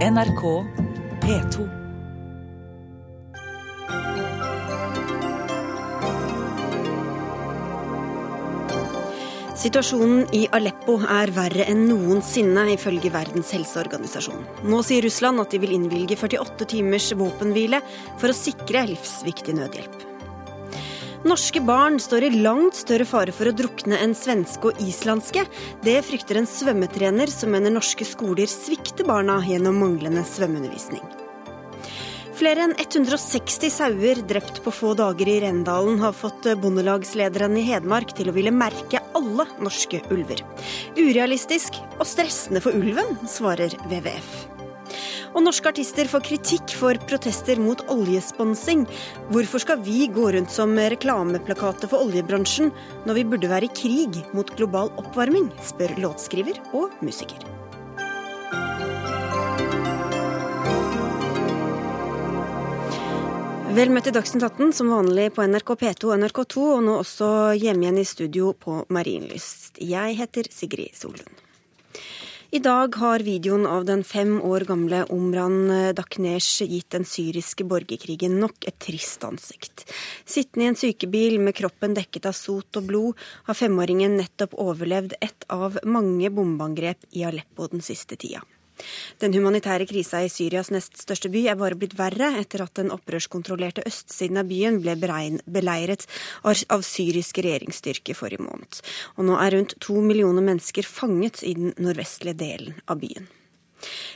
NRK P2. Situasjonen i Aleppo er verre enn noensinne, ifølge Verdens helseorganisasjon. Nå sier Russland at de vil innvilge 48 timers våpenhvile for å sikre livsviktig nødhjelp. Norske barn står i langt større fare for å drukne enn svenske og islandske. Det frykter en svømmetrener som mener norske skoler svikter barna gjennom manglende svømmeundervisning. Flere enn 160 sauer drept på få dager i Rendalen har fått bondelagslederen i Hedmark til å ville merke alle norske ulver. Urealistisk og stressende for ulven, svarer WWF. Og norske artister får kritikk for protester mot oljesponsing. Hvorfor skal vi gå rundt som reklameplakater for oljebransjen, når vi burde være i krig mot global oppvarming, spør låtskriver og musiker. Vel møtt i Dagsnytt 18, som vanlig på NRK P2 og NRK2, og nå også hjemme igjen i studio på Marienlyst. Jeg heter Sigrid Solund. I dag har videoen av den fem år gamle Omran Daknesh gitt den syriske borgerkrigen nok et trist ansikt. Sittende i en sykebil med kroppen dekket av sot og blod, har femåringen nettopp overlevd et av mange bombeangrep i Aleppo den siste tida. Den humanitære krisa i Syrias nest største by er bare blitt verre etter at den opprørskontrollerte østsiden av byen ble beleiret av syriske regjeringsstyrker forrige måned. Og nå er rundt to millioner mennesker fanget i den nordvestlige delen av byen.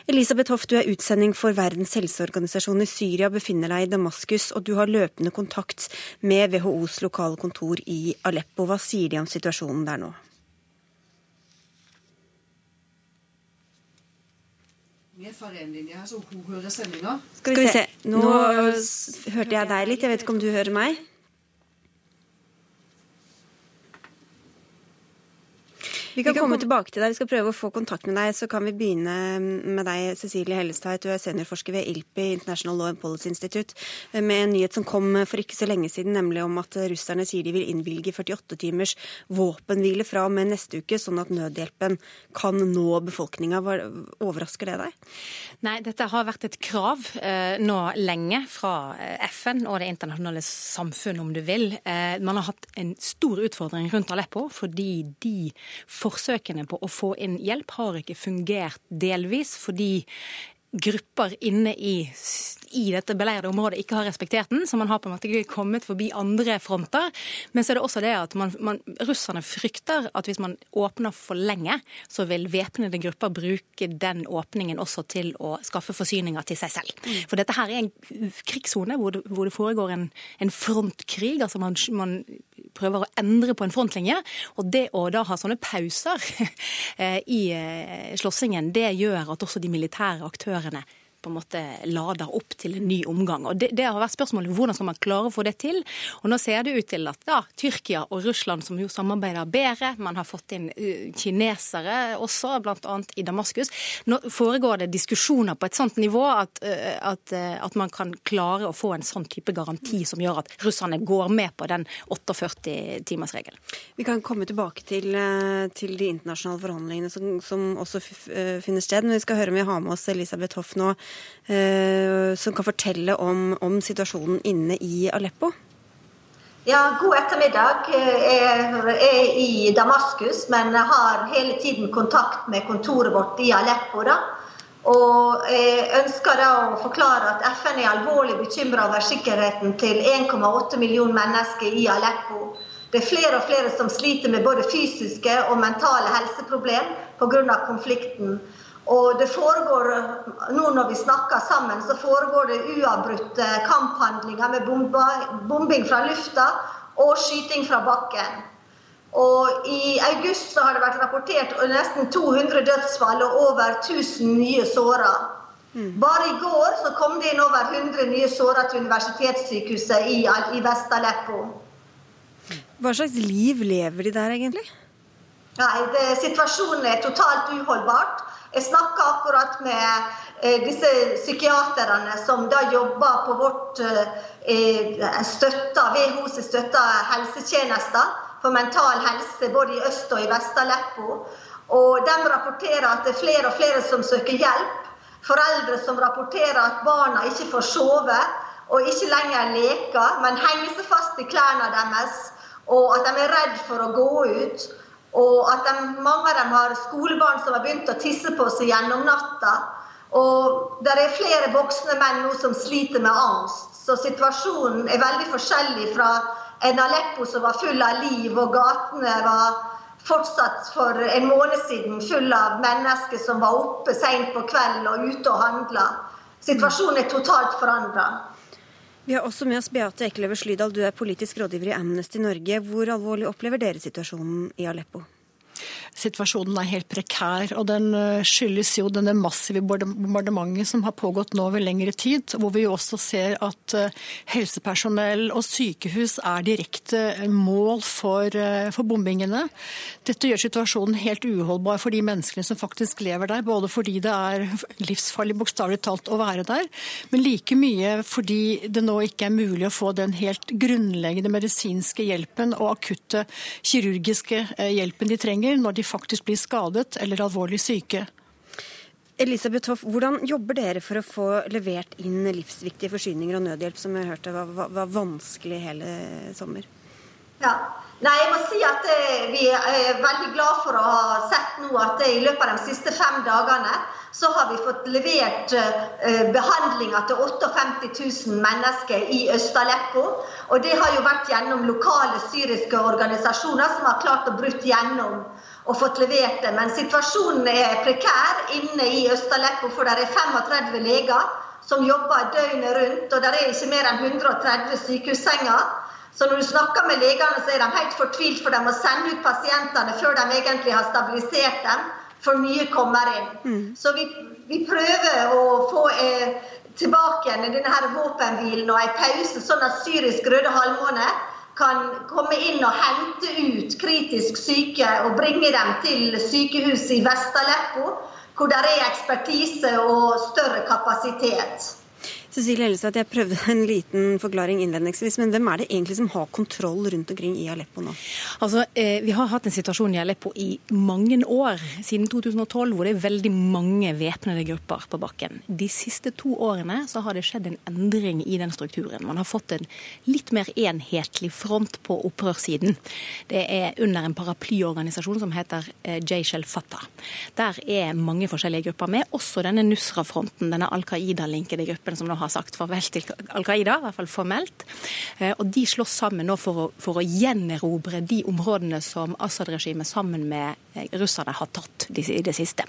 Elisabeth Hoff, du er utsending for Verdens helseorganisasjon i Syria, befinner deg i Damaskus, og du har løpende kontakt med WHOs lokale kontor i Aleppo. Hva sier de om situasjonen der nå? Skal vi se. Nå hørte jeg deg litt. Jeg vet ikke om du hører meg? Vi kan komme tilbake til deg. Vi skal prøve å få kontakt med deg. Så kan vi begynne med deg, Cecilie Hellestad. Du er seniorforsker ved ILPI, International Law and Policy Institute, med en nyhet som kom for ikke så lenge siden, nemlig om at russerne sier de vil innvilge 48 timers våpenhvile fra og med neste uke, sånn at nødhjelpen kan nå befolkninga. Overrasker det deg? Nei, dette har vært et krav eh, nå lenge fra FN og det internasjonale samfunn, om du vil. Eh, man har hatt en stor utfordring rundt Aleppo fordi de forsøkene på å få inn hjelp har ikke fungert delvis fordi grupper inne i, i dette beleirede området ikke har respektert den, så man har på en måte ikke kommet forbi andre fronter. Men så er det også det at man, man, russerne frykter at hvis man åpner for lenge, så vil væpnede grupper bruke den åpningen også til å skaffe forsyninger til seg selv. Mm. For dette her er en krigssone hvor, hvor, det foregår en, en frontkrig. altså man, man prøver å endre på en frontlinje. Og det å da ha sånne pauser eh, i eh, slåssingen, det gjør at også de militære aktørene ervaren. På en måte lader opp til en ny omgang. Og det, det, har vært spørsmålet hvordan skal man klare å få det til. Og nå ser det ut til at ja, Tyrkia og Russland, som jo samarbeider bedre, man har fått inn uh, kinesere også, bl.a. i Damaskus. Nå foregår det diskusjoner på et sånt nivå at, uh, at, uh, at, man kan klare å få en sånn type garanti som gjør at russerne går med på den 48-timersregelen. Vi kan komme tilbake til, til de internasjonale forhandlingene som, som også finner sted. Men vi skal høre om vi har med oss Elisabeth Hoff nå. Eh, som kan fortelle om, om situasjonen inne i Aleppo? Ja, god ettermiddag. Jeg er i Damaskus, men har hele tiden kontakt med kontoret vårt i Aleppo. Da. Og jeg ønsker da å forklare at FN er alvorlig bekymra over sikkerheten til 1,8 millioner mennesker i Aleppo. Det er flere og flere som sliter med både fysiske og mentale helseproblemer pga. konflikten. Og det foregår, nå når vi snakker sammen, så foregår det uavbrutte kamphandlinger med bombing fra lufta og skyting fra bakken. Og I august så har det vært rapportert nesten 200 dødsfall og over 1000 nye såra. Mm. Bare i går så kom det inn over 100 nye såra til universitetssykehuset i, i Vest-Aleppo. Hva slags liv lever de der egentlig? Nei, det, Situasjonen er totalt uholdbart. Jeg snakka akkurat med eh, disse psykiaterne som da jobber på vårt eh, støtta, WHOs støtta helsetjenester for mental helse både i øst og i Vest-Aleppo. Og de rapporterer at det er flere og flere som søker hjelp foreldre som rapporterer at barna ikke får sove og ikke lenger leker, men henger seg fast i klærne deres, og at de er redd for å gå ut. Og at de, mange av dem har skolebarn som har begynt å tisse på seg gjennom natta. Og det er flere voksne menn nå som sliter med angst. Så situasjonen er veldig forskjellig fra en Aleppo som var full av liv, og gatene var fortsatt for en måned siden full av mennesker som var oppe seint på kvelden og ute og handla. Situasjonen er totalt forandra. Vi har også med oss Beate Ekeløver Slydal, du er politisk rådgiver i Amnesty Norge. Hvor alvorlig opplever dere situasjonen i Aleppo? Situasjonen er helt prekær. Og den eh, skyldes jo denne massive bombardementet som har pågått nå over lengre tid. Hvor vi jo også ser at eh, helsepersonell og sykehus er direkte mål for, eh, for bombingene. Dette gjør situasjonen helt uholdbar for de menneskene som faktisk lever der. Både fordi det er livsfarlig bokstavelig talt å være der, men like mye fordi det nå ikke er mulig å få den helt grunnleggende medisinske hjelpen og akutte kirurgiske hjelpen de trenger når de faktisk blir skadet eller alvorlig syke. Elisabeth Hoff, Hvordan jobber dere for å få levert inn livsviktige forsyninger og nødhjelp, som jeg hørte var, var, var vanskelig hele sommer? Ja, Nei, jeg må si at eh, Vi er veldig glad for å ha sett nå at i løpet av de siste fem dagene så har vi fått levert behandlinger til 58 000 mennesker i Øst-Aleppo. Og det har jo vært gjennom lokale syriske organisasjoner som har klart å bryte gjennom og fått levert det. Men situasjonen er prekær inne i Øst-Aleppo, for det er 35 leger som jobber døgnet rundt, og det er ikke mer enn 130 sykehussenger. Så når du snakker med legene, så er de helt fortvilt, for de må sende ut pasientene før de egentlig har stabilisert dem, for mye kommer inn. Mm. Så vi, vi, prøver å få eh, tilbake igjen denne her våpenhvilen og en pause, sånn at syrisk Røde Halvmåne kan komme inn og hente ut kritisk syke og bringe dem til sykehuset i Vest-Aleppo, hvor det er ekspertise og større kapasitet. Cecilie Ellestad, jeg prøvde en liten forklaring innledningsvis, men hvem er det egentlig som har kontroll rundt omkring i Aleppo nå? Altså, eh, Vi har hatt en situasjon i Aleppo i mange år, siden 2012, hvor det er veldig mange væpnede grupper på bakken. De siste to årene så har det skjedd en endring i den strukturen. Man har fått en litt mer enhetlig front på opprørssiden. Det er under en paraplyorganisasjon som heter eh, Jaysh el-Fatah. Der er mange forskjellige grupper med, også denne Nusra-fronten, denne Al Qaida-linkede gruppen som nå har har sagt farvel til Al Qaida, i hvert fall formelt. Eh, og de slåss sammen nå for å, for å gjenerobre de områdene som Assad-regimet sammen med eh, russerne har tatt i det siste.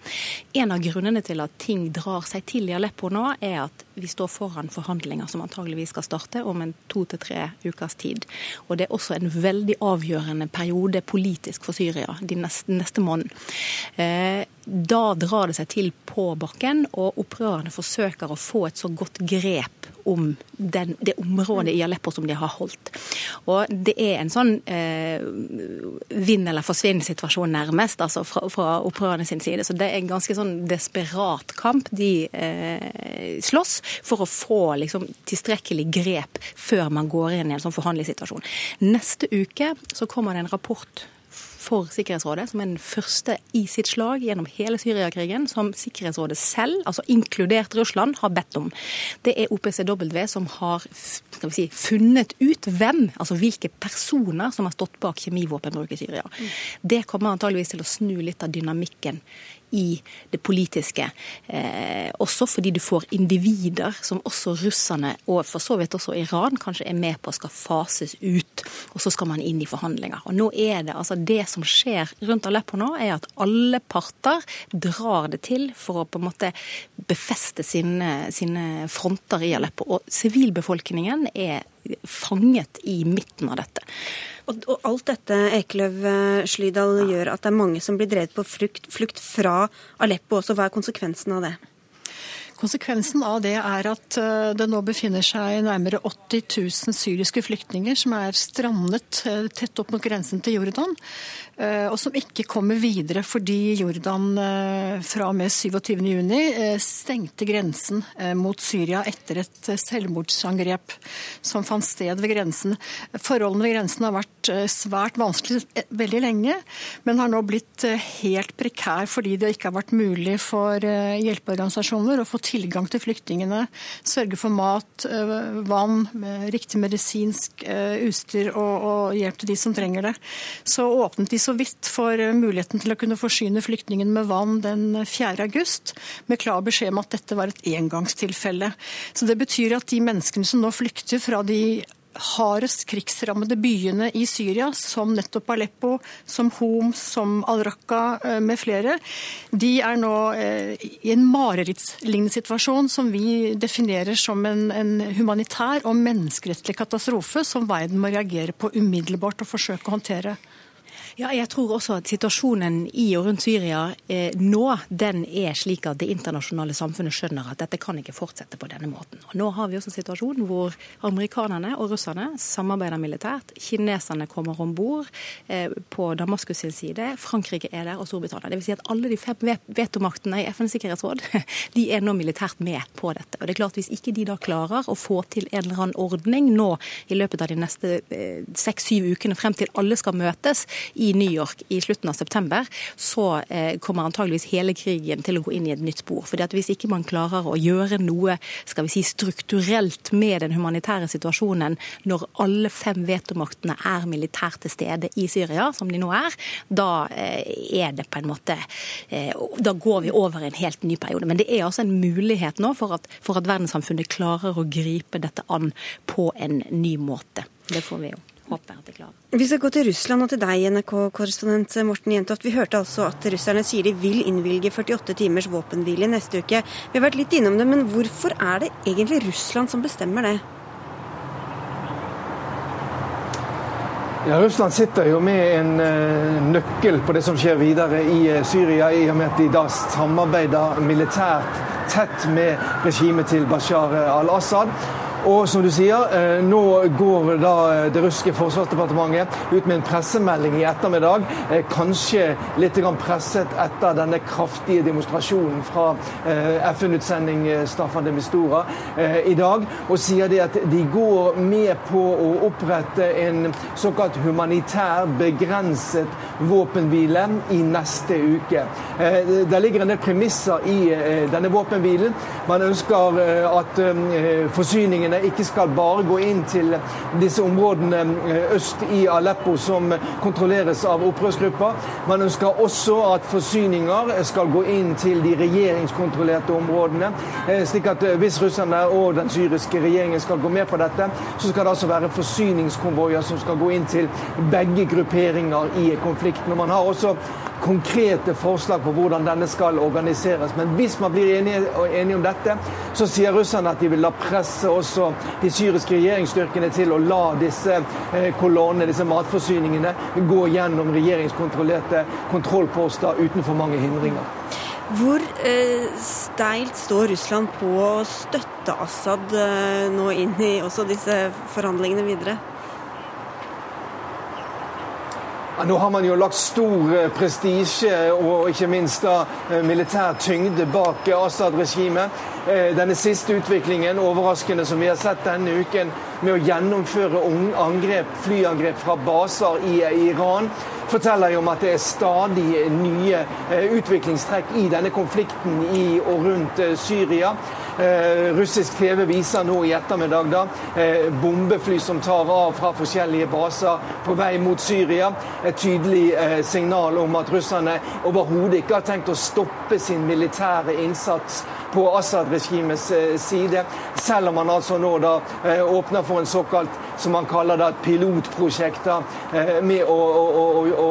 En av grunnene til at ting drar seg til i Aleppo nå, er at vi står foran forhandlinger som antageligvis skal starte om en to til tre ukers tid. Og det er også en veldig avgjørende periode politisk for Syria de neste, neste måneden. Eh, da drar det seg til på bakken, og opprørerne forsøker å få et så godt grep om den, det området i Aleppo som de har holdt. Og det er en sånn eh, vinn eller forsvinn-situasjon nærmest, altså fra, fra opprørerne sin side. Så det er en ganske sånn desperat kamp de eh, slåss for å få liksom, tilstrekkelig grep før man går inn i en sånn forhandlingssituasjon. Neste uke så kommer det en rapport for Sikkerhetsrådet, som er den første i sitt slag gjennom hele Syriakrigen, som Sikkerhetsrådet selv, altså inkludert Russland, har bedt om. Det er OPCW som har si, funnet ut hvem, altså hvilke personer som har stått bak kjemivåpenbruk i Syria. Mm. Det kommer antageligvis til å snu litt av dynamikken i det politiske. Eh, også fordi du får individer som også russerne, og for så vidt også Iran, kanskje er med på skal fases ut. Og så skal man inn i forhandlinger. Og nå er Det altså det som skjer rundt Aleppo nå, er at alle parter drar det til for å på en måte befeste sine, sine fronter i Aleppo. Og sivilbefolkningen er fanget i midten av dette. Og, og alt dette Ekeløv eh, Slydal gjør at det er mange som blir drevet på flukt, flukt fra Aleppo også. Hva er konsekvensen av det? Konsekvensen av det er at eh, det nå befinner seg nærmere 80 000 syriske flyktninger som er strandet eh, tett opp mot grensen til Jordan, eh, og som ikke kommer videre fordi Jordan fra og med 27.6 stengte grensen mot Syria etter et selvmordsangrep som fant sted ved grensen. Forholdene ved grensen har vært svært vanskelig veldig lenge, men har nå blitt helt prekær fordi det ikke har vært mulig for hjelpeorganisasjoner å få tilgang til flyktningene, sørge for mat, øh, vann, riktig medisinsk øh, utstyr og, og hjelp til de som trenger det. Så åpnet de så vidt for muligheten til å kunne forsyne flyktningene med vann den 4. august, med klar beskjed om at dette var et engangstilfelle. Så Det betyr at de menneskene som nå flykter fra de hardest krigsrammede byene i Syria, som nettopp Aleppo, som Homs, som Al-Raqqa eh, med flere, de er nå eh, i en marerittslignende situasjon som vi definerer som en, en humanitær og menneskerettslig katastrofe som verden må reagere på umiddelbart og forsøke å håndtere. Ja, jeg tror også at situasjonen i og rundt Syria eh, nå den er slik at det internasjonale samfunnet skjønner at dette kan ikke fortsette på denne måten. Og nå har vi også en situasjon hvor amerikanerne og russerne samarbeider militært. Kineserne kommer om bord eh, på Damaskus sin side. Frankrike er der, og Storbritannia. Dvs. Si at alle de fem vetomaktene i FNs sikkerhetsråd de er nå militært med på dette. Og det er klart Hvis ikke de da klarer å få til en eller annen ordning nå i løpet av de neste eh, seks-syv ukene frem til alle skal møtes i i New York i slutten av september, så eh, kommer antageligvis hele krigen til å gå inn i et nytt spor. Fordi at Hvis ikke man klarer å gjøre noe skal vi si, strukturelt med den humanitære situasjonen når alle fem vetomaktene er militært til stede i Syria, som de nå er, da eh, er det på en måte eh, Da går vi over en helt ny periode. Men det er altså en mulighet nå for at, for at verdenssamfunnet klarer å gripe dette an på en ny måte. Det får vi jo håper at de klarer. Vi skal gå til Russland og til deg, NRK-korrespondent Morten Jentoft. Vi hørte altså at russerne sier de vil innvilge 48 timers våpenhvile neste uke. Vi har vært litt innom det, men hvorfor er det egentlig Russland som bestemmer det? Ja, Russland sitter jo med en uh, nøkkel på det som skjer videre i uh, Syria, i og med at de da samarbeider militært tett med regimet til Bashar al-Assad. Og som du sier, eh, nå går da eh, det russiske forsvarsdepartementet ut med en pressemelding i ettermiddag. Eh, kanskje litt presset etter denne kraftige demonstrasjonen fra FN-utsending Staffan de Mistura i dag, og sier de at de går med på å opprette en såkalt humanitær, begrenset våpenhvile i neste uke. Det ligger en del premisser i denne våpenhvilen. Man ønsker at forsyningene forsvarerne ikke skal bare gå inn til disse områdene eh, øst i Aleppo som kontrolleres av opprørsgrupper. Man ønsker også at forsyninger skal gå inn til de regjeringskontrollerte områdene. Eh, slik at eh, hvis russerne og den syriske regjeringen skal gå med på dette, så skal det altså være forsyningskonvoier som skal gå inn til begge grupperinger i konflikten. Og man har også konkrete forslag på hvordan denne skal organiseres. Men hvis man blir enige, enige om dette, så sier russerne at de vil la presse også de syriske regjeringsstyrkene til å la disse eh, kolonnene, disse matforsyningene, gå gjennom regjeringskontrollerte kontrollposter uten for mange hindringer. Hvor eh, steilt står Russland på å støtte Assad eh, nå inn i også disse forhandlingene videre? Ja, nå har man jo lagt stor eh, prestisje og ikke minst da eh, militær tyngde bak Assad-regimet. Eh, denne siste utviklingen, overraskende som vi har sett denne uken, med å gjennomføre angrep, flyangrep fra baser i Iran, forteller jo om at det er stadig nye utviklingstrekk i denne konflikten i og rundt Syria. Eh, russisk TV viser nå i ettermiddag da, eh, bombefly som tar av fra forskjellige baser på vei mot Syria. Et tydelig eh, signal om at russerne overhodet ikke har tenkt å stoppe sin militære innsats på Assad-regimets side, selv om man altså nå da åpner for en såkalt som man kaller det et pilotprosjekt med å, å, å,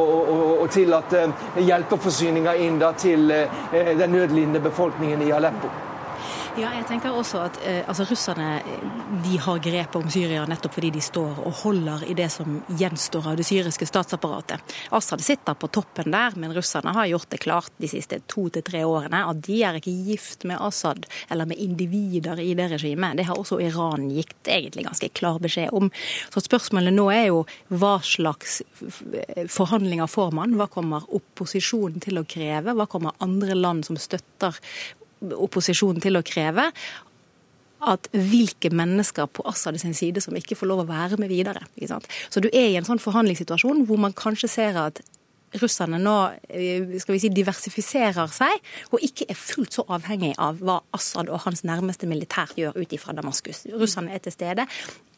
å tillate hjelpeforsyninger inn da, til den nødlidende befolkningen i Aleppo. Ja, jeg tenker også at eh, altså, Russerne de har grepet om Syria nettopp fordi de står og holder i det som gjenstår av det syriske statsapparatet. Assad sitter på toppen der, men russerne har gjort det klart de siste to til tre årene at de er ikke gift med Assad eller med individer i det regimet. Det har også Iran gitt egentlig ganske klar beskjed om. Så spørsmålet nå er jo hva slags forhandlinger får man? Hva kommer opposisjonen til å kreve? Hva kommer andre land som støtter opposisjonen til å kreve at hvilke mennesker på Assad sin side som ikke får lov å være med videre. Så du er i en sånn forhandlingssituasjon hvor man kanskje ser at russerne nå eh, skal vi si, diversifiserer seg, og ikke er fullt så avhengig av hva Assad og hans nærmeste militær gjør ut ifra Damaskus. Russerne er til stede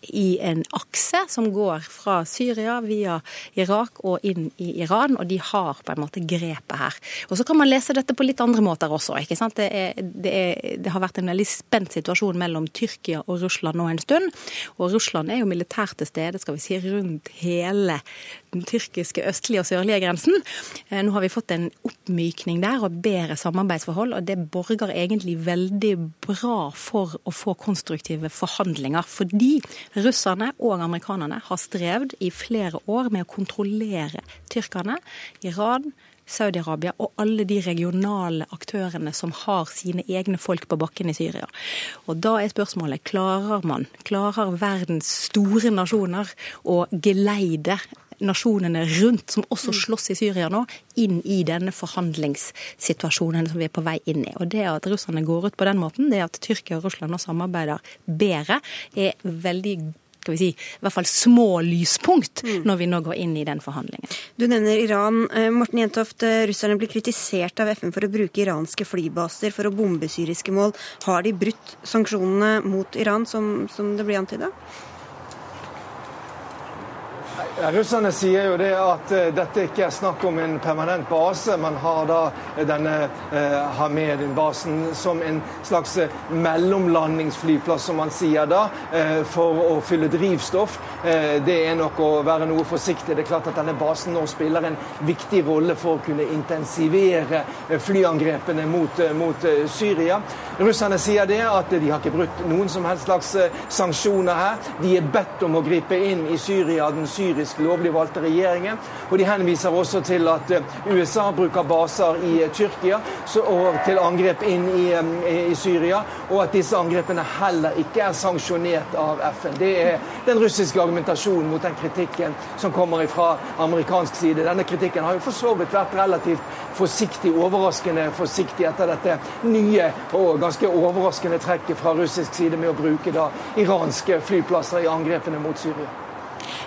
i en akse som går fra Syria via Irak og inn i Iran, og de har på en måte grepet her. Og Så kan man lese dette på litt andre måter også. ikke sant? Det, er, det, er, det har vært en veldig spent situasjon mellom Tyrkia og Russland nå en stund. Og Russland er jo militært til stede skal vi si, rundt hele den tyrkiske østlige og sørlige grensen. Eh, nå har vi fått en oppmykning der og bedre samarbeidsforhold, og det borger egentlig veldig bra for å få konstruktive forhandlinger. Fordi Russerne og amerikanerne har strevd i flere år med å kontrollere tyrkerne. Iran, Saudi-Arabia og alle de regionale aktørene som har sine egne folk på bakken i Syria. Og Da er spørsmålet klarer man, klarer verdens store nasjoner å geleide nasjonene rundt, som også mm. slåss i Syria nå, inn i denne forhandlingssituasjonen som vi er på vei inn i. Og Det at russerne går ut på den måten, det at Tyrkia og Russland nå samarbeider bedre, er veldig skal vi si, i hvert fall små lyspunkt mm. når vi nå går inn i den forhandlingen. Du nevner Iran. Eh, Morten Jentoft, eh, russerne blir kritisert av FN for å bruke iranske flybaser for å bombe syriske mål. Har de brutt sanksjonene mot Iran, som, som det blir antyda? Russerne sier jo det at uh, dette ikke er snakk om en permanent base. Man har da denne uh, Hamedin-basen som en slags uh, mellomlandingsflyplass, som man sier da, for å fylle drivstoff. det er nok å være noe forsiktig. Det er klart at denne basen nå spiller en viktig rolle for å kunne intensivere flyangrepene mot, mot Syria. Russerne sier det at de har ikke brutt noen som helst slags sanksjoner her. De er bedt om å gripe inn i Syria. den syriske politisk lovlig valgte regjeringen. Og de henviser også til at eh, USA bruker baser i eh, Tyrkia og til angrep inn i, i Syria, og at disse angrepene heller ikke er sanksjonert av FN. Det er den russiske argumentasjonen mot den kritikken som kommer fra amerikansk side. Denne kritikken har jo for så vidt vært relativt forsiktig, overraskende forsiktig etter dette nye og ganske overraskende trekket fra russisk side med å bruke da iranske flyplasser i angrepene mot Syria.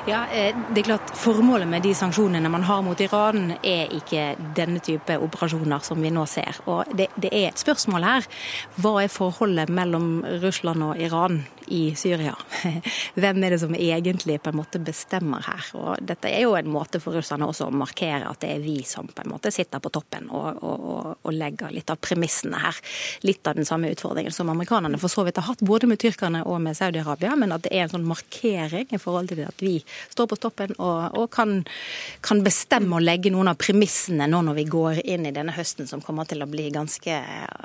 Ja, eh, det er klart Formålet med de sanksjonene man har mot Iran, er ikke denne type operasjoner som vi nå ser. Og det, det er et spørsmål her. Hva er forholdet mellom Russland og Iran? i Syria. Hvem er det som egentlig på en måte bestemmer her? Og dette er jo en måte for russerne også å markere at det er vi som på en måte sitter på toppen og, og, og legger litt av premissene her. Litt av den samme utfordringen som amerikanerne for så vidt har hatt både med tyrkerne og med Saudi-Arabia, men at det er en sånn markering i forhold til at vi står på toppen og, og kan, kan, bestemme og legge noen av premissene nå når vi går inn i denne høsten som kommer til å bli ganske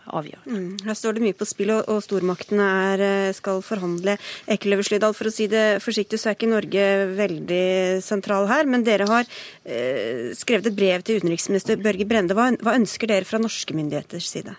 avgjørende. Mm. Her står det mye på spill, og, og stormaktene er, skal forhandle behandle Slydal, For å si det forsiktig, så er ikke Norge veldig sentral her. Men dere har eh, skrevet et brev til utenriksminister Børge Brende. Hva, hva ønsker dere fra norske myndigheters side?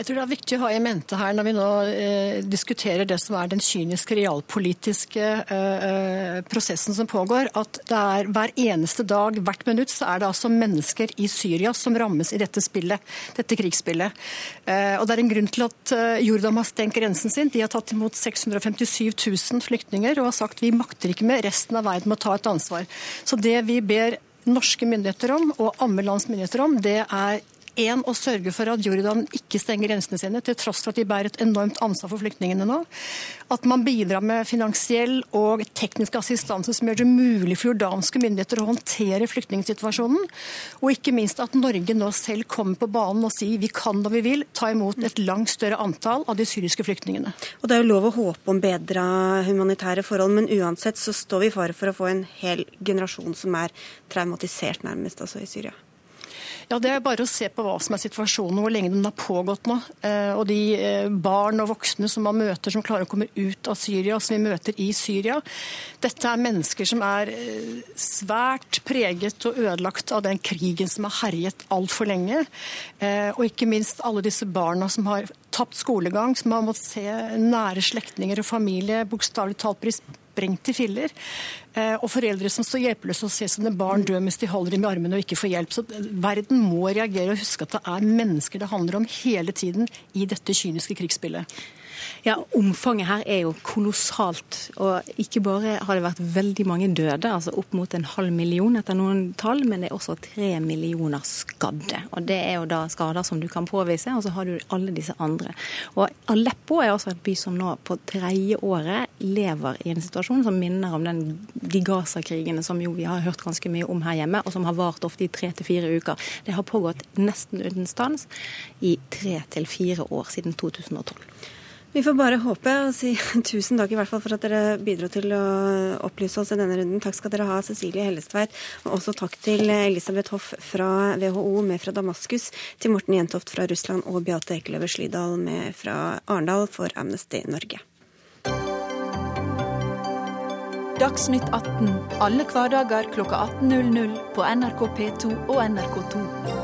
Jeg tror det er viktig å ha i mente her når vi nå eh, diskuterer det som er den kyniske realpolitiske eh, eh, prosessen som pågår, at det er hver eneste dag, hvert minutt, så er det altså mennesker i Syria som rammes i dette spillet, dette krigsspillet. Eh, og det er en grunn til at eh, Jordan har stengt grensen sin. De har tatt imot 657 000 flyktninger og har sagt vi makter ikke med, resten av verden må ta et ansvar. Så det vi ber norske myndigheter om, og andre lands myndigheter om, det er en å sørge for at Jordan ikke stenger grensene sine, til tross for at de bærer et enormt ansvar for flyktningene nå. At man bidrar med finansiell og teknisk assistanse som gjør det mulig for jordanske myndigheter å håndtere flyktningsituasjonen. Og ikke minst at Norge nå selv kommer på banen og sier vi kan da vi vil ta imot et langt større antall av de syriske flyktningene. Og Det er jo lov å håpe om bedra humanitære forhold, men uansett så står vi i fare for å få en hel generasjon som er traumatisert, nærmest, altså i Syria. Ja, Det er bare å se på hva som er situasjonen, hvor lenge den har pågått nå. Eh, og de eh, barn og voksne som man møter som klarer å komme ut av Syria, som vi møter i Syria. Dette er mennesker som er eh, svært preget og ødelagt av den krigen som har herjet altfor lenge. Og ikke minst alle disse barna som har tapt skolegang, som har måttet se nære slektninger og familie bokstavelig talt i filler. Eh, og foreldre som står hjelpeløse og ser sine barn dø mens de holder dem i armene og ikke får hjelp. Så eh, verden må reagere og huske at det er mennesker det handler om hele tiden i dette kyniske krigsspillet. Ja, Omfanget her er jo kolossalt. Og ikke bare har det vært veldig mange døde, altså opp mot en halv million etter noen tall, men det er også tre millioner skadde. Og Det er jo da skader som du kan påvise, og så har du alle disse andre. Og Aleppo er også et by som nå på tredje året lever i en situasjon som minner om den, de Gaza-krigene som jo vi har hørt ganske mye om her hjemme, og som har vart ofte i tre til fire uker. Det har pågått nesten uten stans i tre til fire år siden 2012. Vi får bare håpe og si tusen takk i hvert fall for at dere bidro til å opplyse oss i denne runden. Takk skal dere ha, Cecilie Hellestveit. Og også takk til Elisabeth Hoff fra WHO med fra Damaskus, til Morten Jentoft fra Russland og Beate Ekeløver Slydal med fra Arendal for Amnesty Norge. Dagsnytt 18 alle hverdager klokka 18.00 på NRK P2 og NRK2.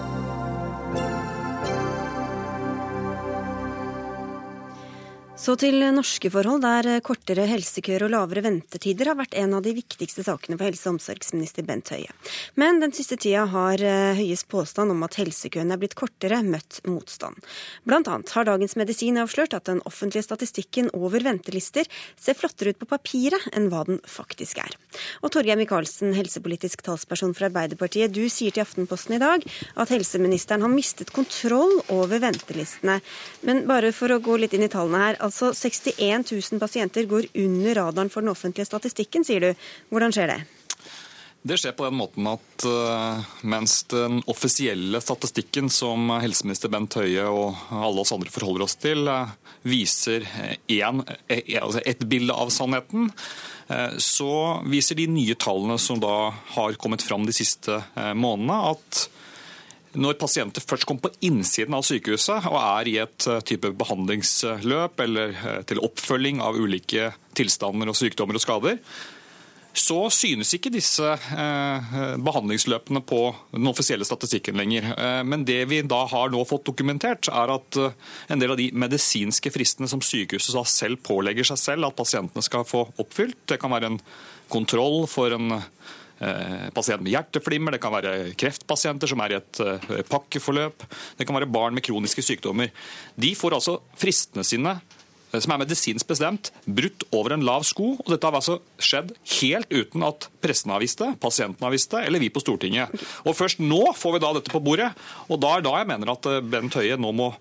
Så til norske forhold, der kortere helsekøer og lavere ventetider har vært en av de viktigste sakene for helse- og omsorgsminister Bent Høie. Men den siste tida har eh, Høies påstand om at helsekøene er blitt kortere, møtt motstand. Blant annet har Dagens Medisin avslørt at den offentlige statistikken over ventelister ser flottere ut på papiret enn hva den faktisk er. Og Torgeir Micaelsen, helsepolitisk talsperson for Arbeiderpartiet, du sier til Aftenposten i dag at helseministeren har mistet kontroll over ventelistene. Men bare for å gå litt inn i tallene her. Altså 61 000 pasienter går under radaren for den offentlige statistikken, sier du. Hvordan skjer det? Det skjer på den måten at uh, mens den offisielle statistikken som helseminister Bent Høie og alle oss andre forholder oss til, uh, viser en, uh, altså et bilde av sannheten, så viser de nye tallene som da har kommet fram de siste månedene, at når pasienter først kommer på innsiden av sykehuset og er i et eh, type behandlingsløp eller eh, til oppfølging av ulike tilstander og sykdommer og skader, så synes ikke disse eh, behandlingsløpene på den offisielle statistikken lenger. Men det vi da har nå fått dokumentert, er at en del av de medisinske fristene som sykehuset selv pålegger seg selv at pasientene skal få oppfylt, det kan være en kontroll for en pasient med hjerteflimmer, det kan være kreftpasienter som er i et eh, pakkeforløp, det kan være barn med kroniske sykdommer. De får altså fristene sine eh, som er medisinsk bestemt, brutt over en lav sko. og Dette har altså skjedd helt uten at pressen har visst det, pasienten har visst det, eller vi på Stortinget. Og Først nå får vi da dette på bordet. og Da er da jeg mener at Bent Høie nå må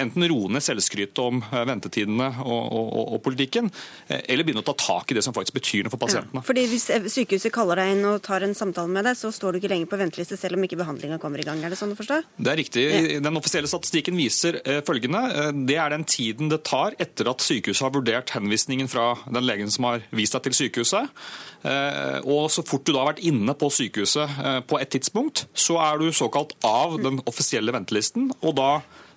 enten roe ned selvskrytet om eh, ventetidene og, og, og, politikken, eh, eller begynne å ta tak i det som faktisk betyr noe for pasientene. Ja, fordi Hvis sykehuset kaller deg inn og tar en samtale med deg, så står du ikke lenger på venteliste selv om ikke behandlinga kommer i gang. Er det sånn å forstå? Det er riktig. Ja. Den offisielle statistikken viser eh, følgende. Det er den tiden det tar etter at sykehuset har vurdert henvisningen fra den legen som har vist deg til sykehuset. Og så fort du da har vært inne på sykehuset på et tidspunkt, så er du såkalt av den offisielle ventelisten. og da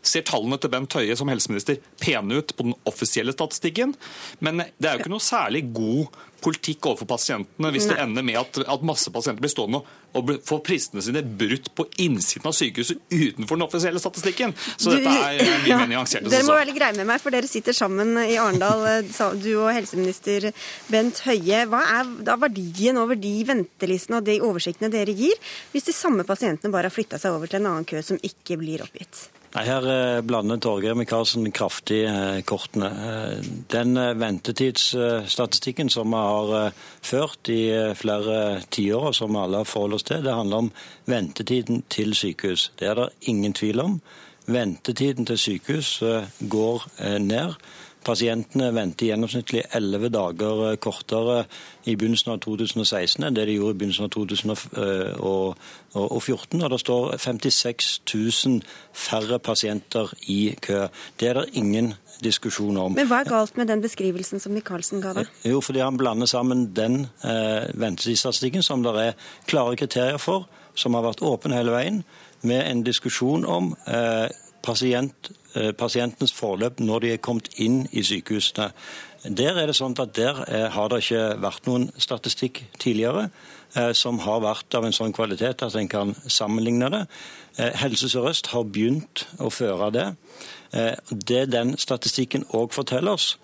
ser tallene til Bent Høie som helseminister pene ut på den offisielle statistikken, men det er jo ikke noe særlig god politikk overfor pasientene hvis det ender med at, at masse pasienter blir stående og får pristene sine brutt på innsiden av sykehuset utenfor den offisielle statistikken. Så du, dette er mye ja, mer nyansert. Dere må være litt greie med meg, for dere sitter sammen i Arendal, eh, du og helseminister Bent Høie. Hva er da verdien over de ventelistene og de oversiktene dere gir, hvis de samme pasientene bare har flytta seg over til en annen kø som ikke blir oppgitt? Nei, Her eh, blander Torgeir Micaelsen kraftig eh, kortene. Eh, den ventetidsstatistikken som vi har ført i flere tiår, og som alle forholder oss til, det handler om ventetiden til sykehus. Det er det ingen tvil om. Ventetiden til sykehus går ned. Pasientene venter gjennomsnittlig elleve dager kortere i begynnelsen av 2016 enn det de gjorde i begynnelsen av 2014. Og det står 56 000 færre pasienter i kø. Det er det ingen diskusjon om. Men Hva er galt med den beskrivelsen som Michaelsen ga deg? Jo, fordi han blander sammen den eh, ventetidstatistikken som det er klare kriterier for, som har vært åpen hele veien, med en diskusjon om eh, pasient, eh, pasientens forløp når de er kommet inn i sykehusene. Der er det sånn at der eh, har det ikke vært noen statistikk tidligere eh, som har vært av en sånn kvalitet at en kan sammenligne det. Helse Sør-Øst har begynt å føre det. Det den statistikken òg forteller oss,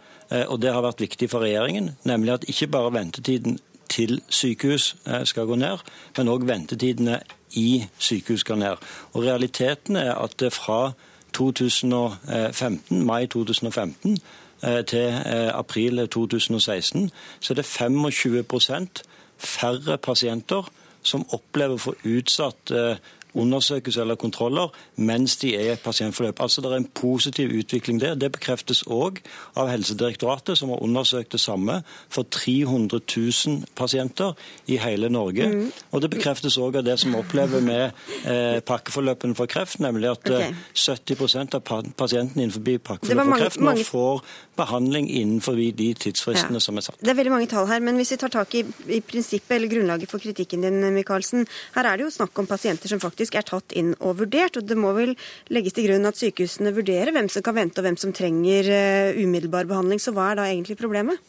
og det har vært viktig for regjeringen, nemlig at ikke bare ventetiden til sykehus skal gå ned, men òg ventetidene i sykehus skal ned. Og Realiteten er at fra 2015, mai 2015 Eh, til eh, april 2016, så er det 25% færre pasienter som opplever å få utsatt eh, undersøkelser eller kontroller mens de er i et pasientforløp. Altså Det er en positiv utvikling der. Det bekreftes òg av Helsedirektoratet, som har undersøkt det samme for 300 000 pasienter i hele Norge. Mm. Og det bekreftes òg av det som opplever med eh, pakkeforløpene for kreft, nemlig at okay. 70% av pasientene innenfor pakkeforløp for kreft nå mange... får behandling innenfor de tidsfristene ja. som er satt. Det er veldig mange tall her, men hvis vi tar tak i, i prinsippet eller grunnlaget for kritikken din, Michaelsen. Her er det jo snakk om pasienter som faktisk er tatt inn og vurdert. og Det må vel legges til grunn at sykehusene vurderer hvem som kan vente og hvem som trenger uh, umiddelbar behandling. Så hva er da egentlig problemet?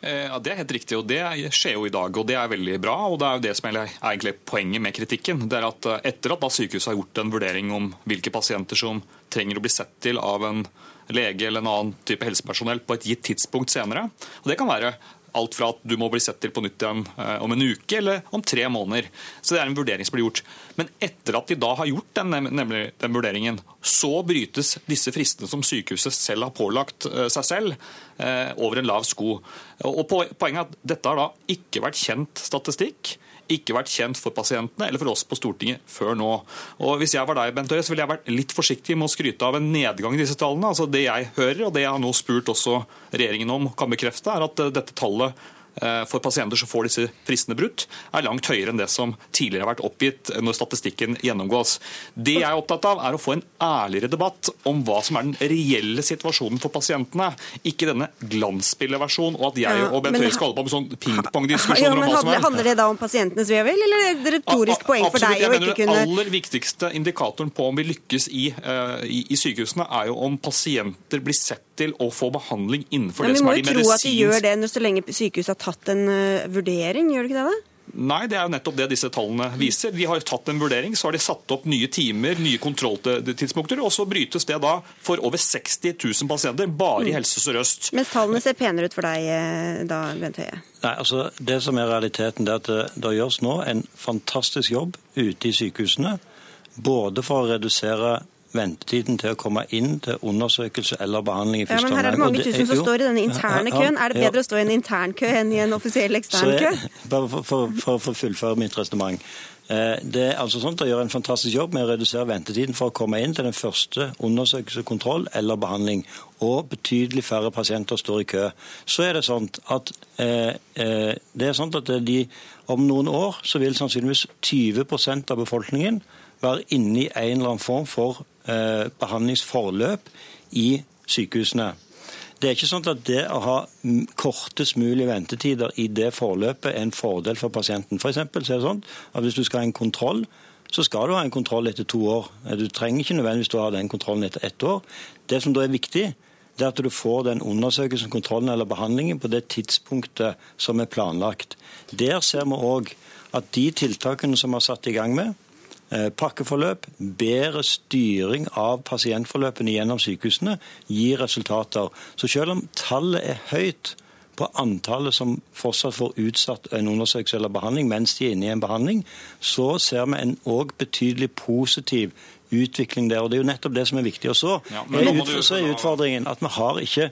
Eh, ja, Det er helt riktig, og det skjer jo i dag. og Det er veldig bra. og Det er jo det som er egentlig poenget med kritikken. det er at eh, Etter at sykehuset har gjort en vurdering om hvilke pasienter som trenger å bli sett til av en lege eller en annen type helsepersonell på et gitt tidspunkt senere. Og Det kan være alt fra at du må bli sett til på nytt igjen eh, om en uke eller om tre måneder. Så det er en vurdering som blir gjort. Men etter at de da har gjort den, nemlig den vurderingen, så brytes disse fristene som sykehuset selv har pålagt eh, seg selv, eh, over en lav sko. Og Poenget er at dette har da ikke vært kjent statistikk ikke vært kjent for pasientene eller for oss på Stortinget før nå. Og Hvis jeg var deg, Bent Høie, så ville jeg vært litt forsiktig med å skryte av en nedgang i disse tallene. Altså Det jeg hører, og det jeg har nå spurt også regjeringen om, kan bekrefte, er at eh, dette tallet for pasienter som får disse fristene brutt, er langt høyere enn det som tidligere har vært oppgitt når statistikken gjennomgås. Det jeg er opptatt av, er å få en ærligere debatt om hva som er den reelle situasjonen for pasientene. Ikke denne glansbildeversjonen og at jeg og Bent Høie skal holde på med sånn pingpongdiskusjoner ja, om hva som er Handler det da om pasientenes ve og vel, eller er det retorisk poeng for deg å ikke kunne Den aller viktigste indikatoren på om vi lykkes i, uh, i, i sykehusene, er jo om pasienter blir sett til å få behandling innenfor ja, det som er de medisinske Vi må jo tro at de gjør det så lenge sykehuset har tatt en uh, vurdering, gjør det ikke det? da? Nei, det er jo nettopp det disse tallene viser. De har tatt en vurdering, så har de satt opp nye timer, nye kontrolltidspunkter, og så brytes det da for over 60 000 pasienter bare i mm. Helse Sør-Øst. Mens tallene ser penere ut for deg eh, da, Bent Høie? Nei, altså Det som er realiteten, det er at det, det gjøres nå en fantastisk jobb ute i sykehusene. Både for å redusere ventetiden til å komme inn til undersøkelse eller behandling i første omgang. Ja, men her er det mange tusen som står i denne interne køen. Er det bedre å stå i en intern kø enn i en offisiell ekstern kø? Bare for, for, for å fullføre mitt resonnement. Eh, det er altså sånn at gjør en fantastisk jobb med å redusere ventetiden for å komme inn til den første undersøkelse, kontroll eller behandling. Og betydelig færre pasienter står i kø. Så er det sånn at, eh, eh, det er sånn at de, om noen år så vil sannsynligvis 20 av befolkningen være inne i en eller annen form for Eh, behandlingsforløp i sykehusene. Det er ikke sånn at det å ha kortest mulig ventetider i det forløpet er en fordel for pasienten. For eksempel, så er det sånn at Hvis du skal ha en kontroll, så skal du ha en kontroll etter to år. Du trenger ikke nødvendigvis å ha den kontrollen etter ett år. Det som da er viktig, det er at du får den undersøkelsen, kontrollen eller behandlingen på det tidspunktet som er planlagt. Der ser vi òg at de tiltakene som vi har satt i gang med, Eh, pakkeforløp, bedre styring av pasientforløpene gjennom sykehusene gir resultater. Så selv om tallet er høyt på antallet som fortsatt får utsatt en undersøkelse eller behandling mens de er inne i en behandling, så ser vi en òg betydelig positiv utvikling der. og Det er jo nettopp det som er viktig. Og så, ja, er, er utfordringen at vi har ikke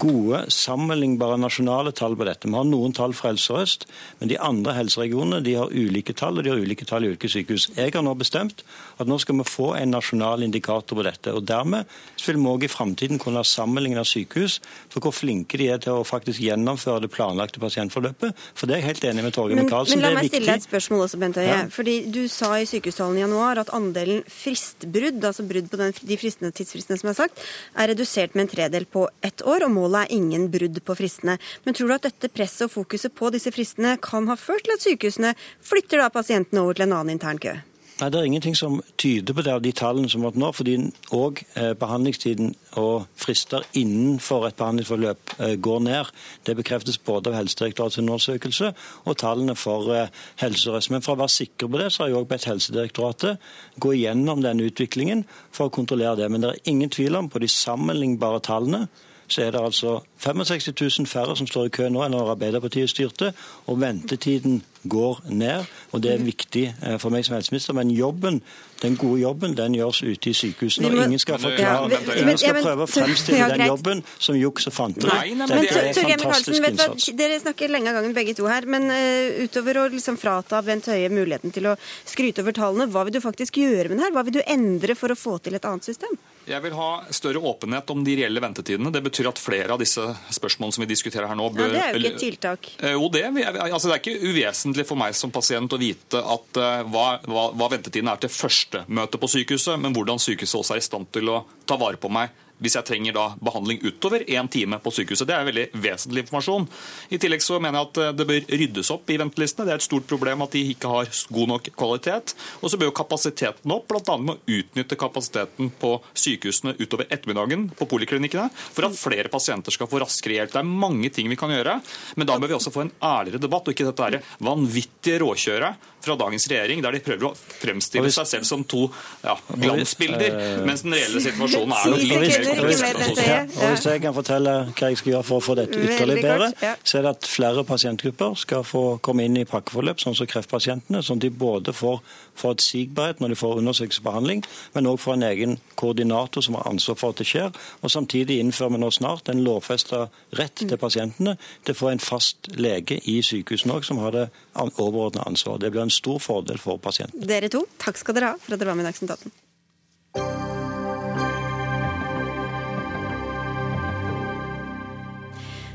gode, sammenlignbare nasjonale tall på dette. Vi har noen tall fra Helse Sør-Øst, men de andre helseregionene de har ulike tall, og de har ulike tall i ulike sykehus. Jeg har nå bestemt at nå skal vi få en nasjonal indikator på dette. og Dermed vil vi òg i framtiden kunne sammenligne sykehus for hvor flinke de er til å faktisk gjennomføre det planlagte pasientforløpet. For det er jeg helt enig med Torgeir Micaelsen. Men la meg stille deg et spørsmål også, Bent Høie. Ja. Fordi Du sa i sykehustalen i januar at andelen fristbrudd, altså brudd på den, de fristene, tidsfristene som er sagt, er redusert med en tredel på ett år. og må målet er ingen brudd på fristene. Men tror du at dette presset og fokuset på disse fristene kan ha ført til at sykehusene flytter da pasientene over til en annen intern kø? Nei, Det er ingenting som tyder på det av de tallene som har vært nå. fordi òg eh, behandlingstiden og frister innenfor et behandlingsforløp eh, går ned. Det bekreftes både av Helsedirektoratets undersøkelse og tallene for eh, Helse Sør-Øst. Men for å være sikker på det, så har jeg òg bedt Helsedirektoratet gå igjennom denne utviklingen for å kontrollere det. Men det er ingen tvil om på de sammenlignbare tallene så er det altså 65 000 færre som står i kø nå enn når Arbeiderpartiet styrte, og ventetiden går ned. og Det er viktig eh, for meg som helseminister. Men jobben, den gode jobben den gjøres ute i sykehusene. og Ingen skal, forklare, ja, ingen skal prøve å fremstille den jobben som juks og fanteri. Det er fantastisk innsats. Dere snakker lenge av gangen begge to her, men uh, utover å liksom frata Bent Høie muligheten til å skryte over tallene, hva vil du faktisk gjøre med det her? Hva vil du endre for å få til et annet system? Jeg vil ha større åpenhet om de reelle ventetidene. Det betyr at flere av disse spørsmålene som vi diskuterer her nå bør... Ja, Det er jo ikke et tiltak. Eh, jo, det, altså, det er ikke uvesentlig for meg som pasient å vite at, uh, hva, hva, hva ventetiden er til første møte på sykehuset, men hvordan sykehuset også er i stand til å ta vare på meg hvis jeg trenger da behandling utover én time på sykehuset. Det er veldig vesentlig informasjon. I tillegg så mener jeg at eh, det bør ryddes opp i ventelistene. Det er et stort problem at de ikke har god nok kvalitet. Og så bør jo kapasiteten opp, bl.a. med å utnytte kapasiteten på sykehusene utover ettermiddagen på poliklinikkene, for at flere pasienter skal få raskere hjelp. Det er mange ting vi kan gjøre, men da bør vi også få en ærligere debatt, og ikke dette vanvittige råkjøret fra dagens regjering, der de prøver å fremstille seg selv som to ja, glansbilder, mens den reelle situasjonen er nok litt mer Og Hvis jeg kan fortelle hva jeg skal gjøre for å få dette ytterligere bedre, så er det at flere pasientgrupper skal få komme inn i pakkeforløp, sånn som kreftpasientene, sånn at de både får forutsigbarhet når de får undersøkelsesbehandling, men òg får en egen koordinator som har ansvar for at det skjer. Og Samtidig innfører vi nå snart en lovfesta rett til pasientene til å få en fast lege i sykehusene òg, som har det overordna ansvaret. Det blir en stor fordel for pasienten. Dere to, takk skal dere ha for at dere var med i Dagsnytt 18.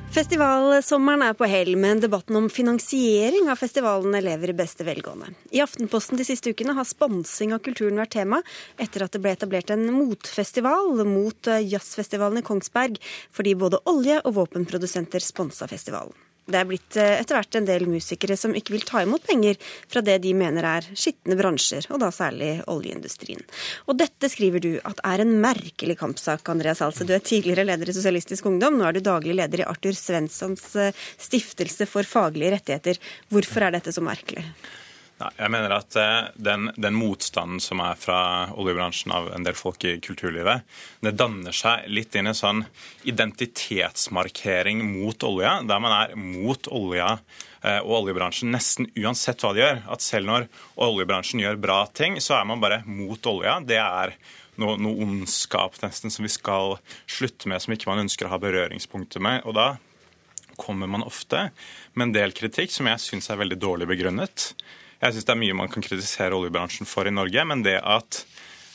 Festivalsommeren er på hell, men debatten om finansiering av festivalene lever i beste velgående. I Aftenposten de siste ukene har sponsing av kulturen vært tema, etter at det ble etablert en motfestival mot jazzfestivalen i Kongsberg, fordi både olje- og våpenprodusenter sponsa festivalen. Det er blitt eh, etter hvert en del musikere som ikke vil ta imot penger fra det de mener er skitne bransjer, og da særlig oljeindustrien. Og dette skriver du at er en merkelig kampsak, Andreas Halse. Du er tidligere leder i Sosialistisk Ungdom, nå er du daglig leder i Arthur Svenssons eh, stiftelse for faglige rettigheter. Hvorfor er dette så merkelig? Jeg mener at eh, den, den, motstanden som er fra oljebransjen av en del folk i kulturlivet, det danner seg litt inn i en sånn identitetsmarkering mot olja, der man er mot olja eh, og oljebransjen nesten uansett hva de gjør. At selv når oljebransjen gjør bra ting, så er man bare mot olja. Det er noe, noe ondskap nesten som vi skal slutte med, som ikke man ønsker å ha berøringspunkter med. Og da kommer man ofte med en del kritikk som jeg syns er veldig dårlig begrunnet. Jeg syns det er mye man kan kritisere oljebransjen for i Norge, men det at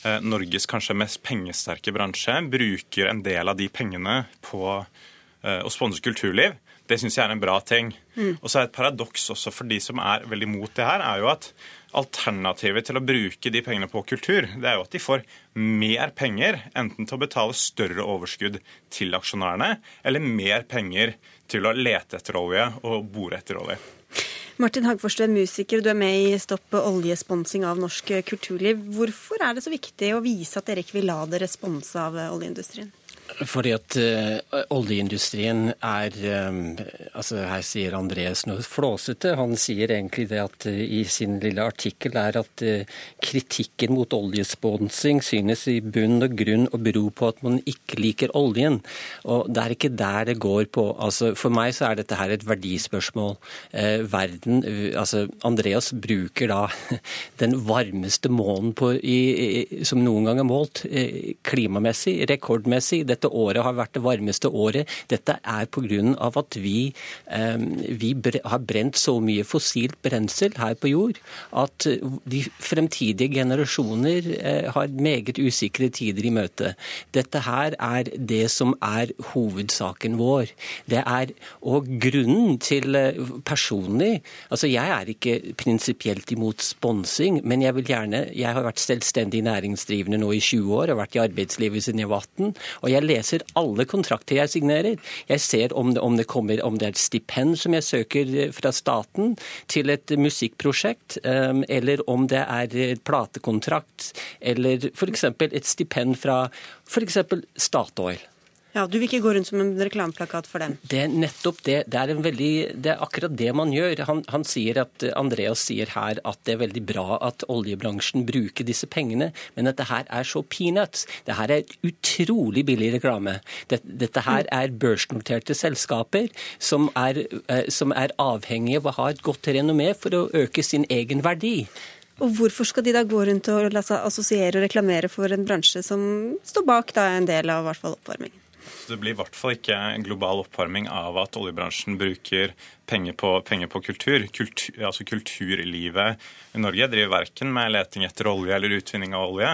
eh, Norges kanskje mest pengesterke bransje bruker en del av de pengene på eh, å sponse kulturliv, det syns jeg er en bra ting. Mm. Og så er Et paradoks også for de som er veldig mot det her, er jo at alternativet til å bruke de pengene på kultur, det er jo at de får mer penger, enten til å betale større overskudd til aksjonærene, eller mer penger til å lete etter olje og bore etter olje. Martin Hagfors, du er musiker, du er med i Stopp oljesponsing av norsk kulturliv. Hvorfor er det så viktig å vise at dere ikke vil la dere sponse av oljeindustrien? Fordi at uh, oljeindustrien er um, altså Her sier Andreas noe flåsete. Han sier egentlig det at uh, i sin lille artikkel er at uh, kritikken mot oljesponsing synes i bunn og grunn å bero på at man ikke liker oljen. Og det er ikke der det går på. Altså, for meg så er dette her et verdispørsmål. verden, altså Andreas bruker da den varmeste månen på, i, i, som noen gang er målt, klimamessig, rekordmessig. Det dette året har vært det varmeste året. Dette er pga. at vi, eh, vi har brent så mye fossilt brensel her på jord at de fremtidige generasjoner eh, har meget usikre tider i møte. Dette her er det som er hovedsaken vår. Det er og grunnen til eh, personlig Altså, jeg er ikke prinsipielt imot sponsing, men jeg vil gjerne Jeg har vært selvstendig næringsdrivende nå i 20 år og vært i arbeidslivet siden jeg var 18. og jeg Jeg leser alle kontrakter jeg signerer. Jeg ser om det, om det, kommer, om det er et stipend som jeg søker fra staten til et musikkprosjekt, eller om det er platekontrakt, eller f.eks. et stipend fra f.eks. Statoil. Ja, Du vil ikke gå rundt som en reklameplakat for dem? Det er nettopp det. Det er, veldig, det er akkurat det man gjør. Han, han, sier at, Andreas sier her at det er veldig bra at oljebransjen bruker disse pengene, men at det her er så peanuts. Det her er utrolig billig reklame. Dette, dette her er børsnoterte selskaper som er, eh, som er avhengige av å ha et godt renommé for å øke sin egen verdi. Og Hvorfor skal de da gå rundt og la seg assosiere og reklamere for en bransje som står bak da en del av hvert fall oppvarmingen? Det blir i hvert fall ikke en global oppvarming av at oljebransjen bruker penger på, penger på kultur. kultur. Altså Kulturlivet i Norge driver verken med leting etter olje eller utvinning av olje.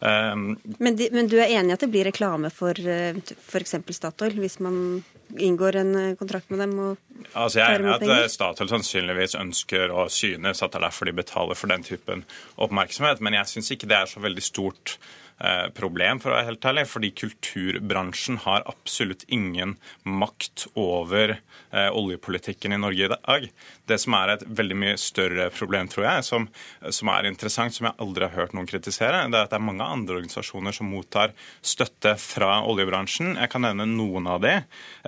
Um, men, de, men, du er enig i at det blir reklame for eh, f.eks. Statoil, hvis man inngår en eh, kontrakt med dem? altså Jeg er enig i at Statoil sannsynligvis ønsker og synes at det er derfor de betaler for den typen oppmerksomhet, men jeg syns ikke det er så veldig stort Eh, problem, for å være helt ærlig. Fordi kulturbransjen har absolutt ingen makt over eh, oljepolitikken i Norge i dag. Det som er et veldig mye større problem, tror jeg, som, som, er interessant, som jeg aldri har hørt noen kritisere, det er at det er mange andre organisasjoner som mottar støtte fra oljebransjen. Jeg kan nevne noen av de.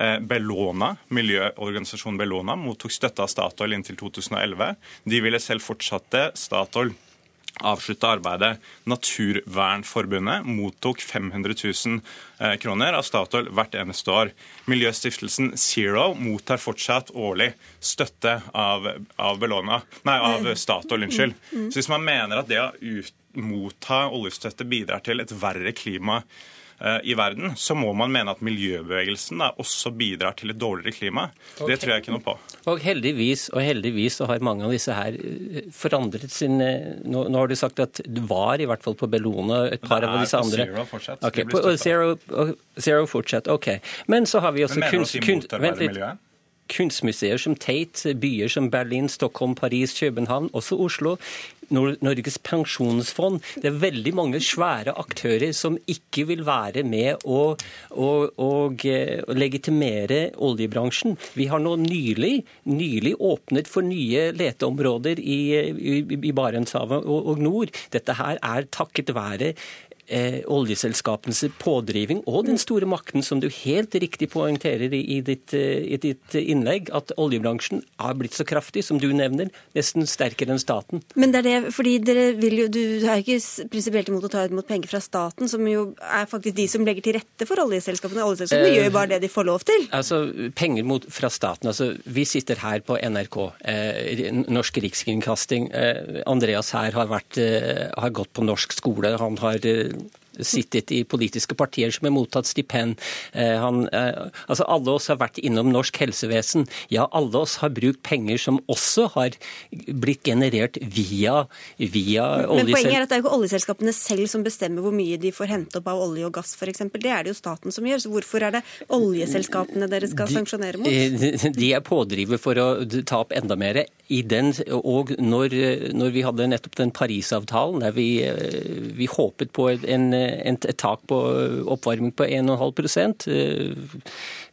Eh, Bellona, miljøorganisasjonen Bellona mottok støtte av Statoil inntil 2011. De ville selv fortsatte Statoil avslutta arbeidet. Naturvernforbundet mottok 500 000 eh, kroner av Statoil hvert eneste år. Miljøstiftelsen Zero mottar fortsatt årlig støtte av, av, Belona, nei, av Statoil. unnskyld. Så Hvis man mener at det å ut, motta oljestøtte bidrar til et verre klima i verden, så må man mene at miljøbevegelsen da også bidrar til et dårligere klima. Okay. Det tror jeg ikke noe på. Og heldigvis, og heldigvis så har mange av disse her eh, forandret sin eh, Nå, nå har du sagt at du var i hvert fall på Bellona et par av disse andre. Zero fortsatt. Okay, på zero, zero fortsatt, OK. Men så har vi også kunst... kunst vent litt kunstmuseer som Tate, byer som Berlin, Stockholm, Paris, København, også Oslo. Norges pensjonsfond. Det er veldig mange svære aktører som ikke vil være med å, å, å, eh, å legitimere oljebransjen. Vi har nå nylig, nylig åpnet for nye leteområder i, i, i Barentshavet og, og nord. Dette her er takket være eh, oljeselskapenes pådriving og den store makten, som du helt riktig poengterer i, i, ditt, eh, i, ditt, innlegg, at oljebransjen har blitt så kraftig, som du nevner, nesten sterkere enn staten. Men det er det, fordi dere vil jo, du er ikke prinsipielt imot å ta imot penger fra staten, som jo er faktisk de som legger til rette for oljeselskapene. Oljeselskapene eh, gjør jo bare det de får lov til. Altså, Penger mot, fra staten. altså Vi sitter her på NRK, eh, Norsk Rikskringkasting. Eh, Andreas her har, vært, eh, har gått på norsk skole. Han har sittet i politiske partier som har mottatt stipend. Eh, han, eh, altså alle oss har vært innom norsk helsevesen. Ja, alle oss har brukt penger som også har blitt generert via, via Men poenget er at det er jo ikke oljeselskapene selv som bestemmer hvor mye de får hente opp av olje og gass f.eks. Det er det jo staten som gjør. Så hvorfor er det oljeselskapene dere skal de, sanksjonere mot? Eh, de er pådriver for å ta opp enda mer. I den, og når, når vi hadde nettopp den Parisavtalen der vi, vi håpet på en et, et tak på oppvarming på 1,5 eh,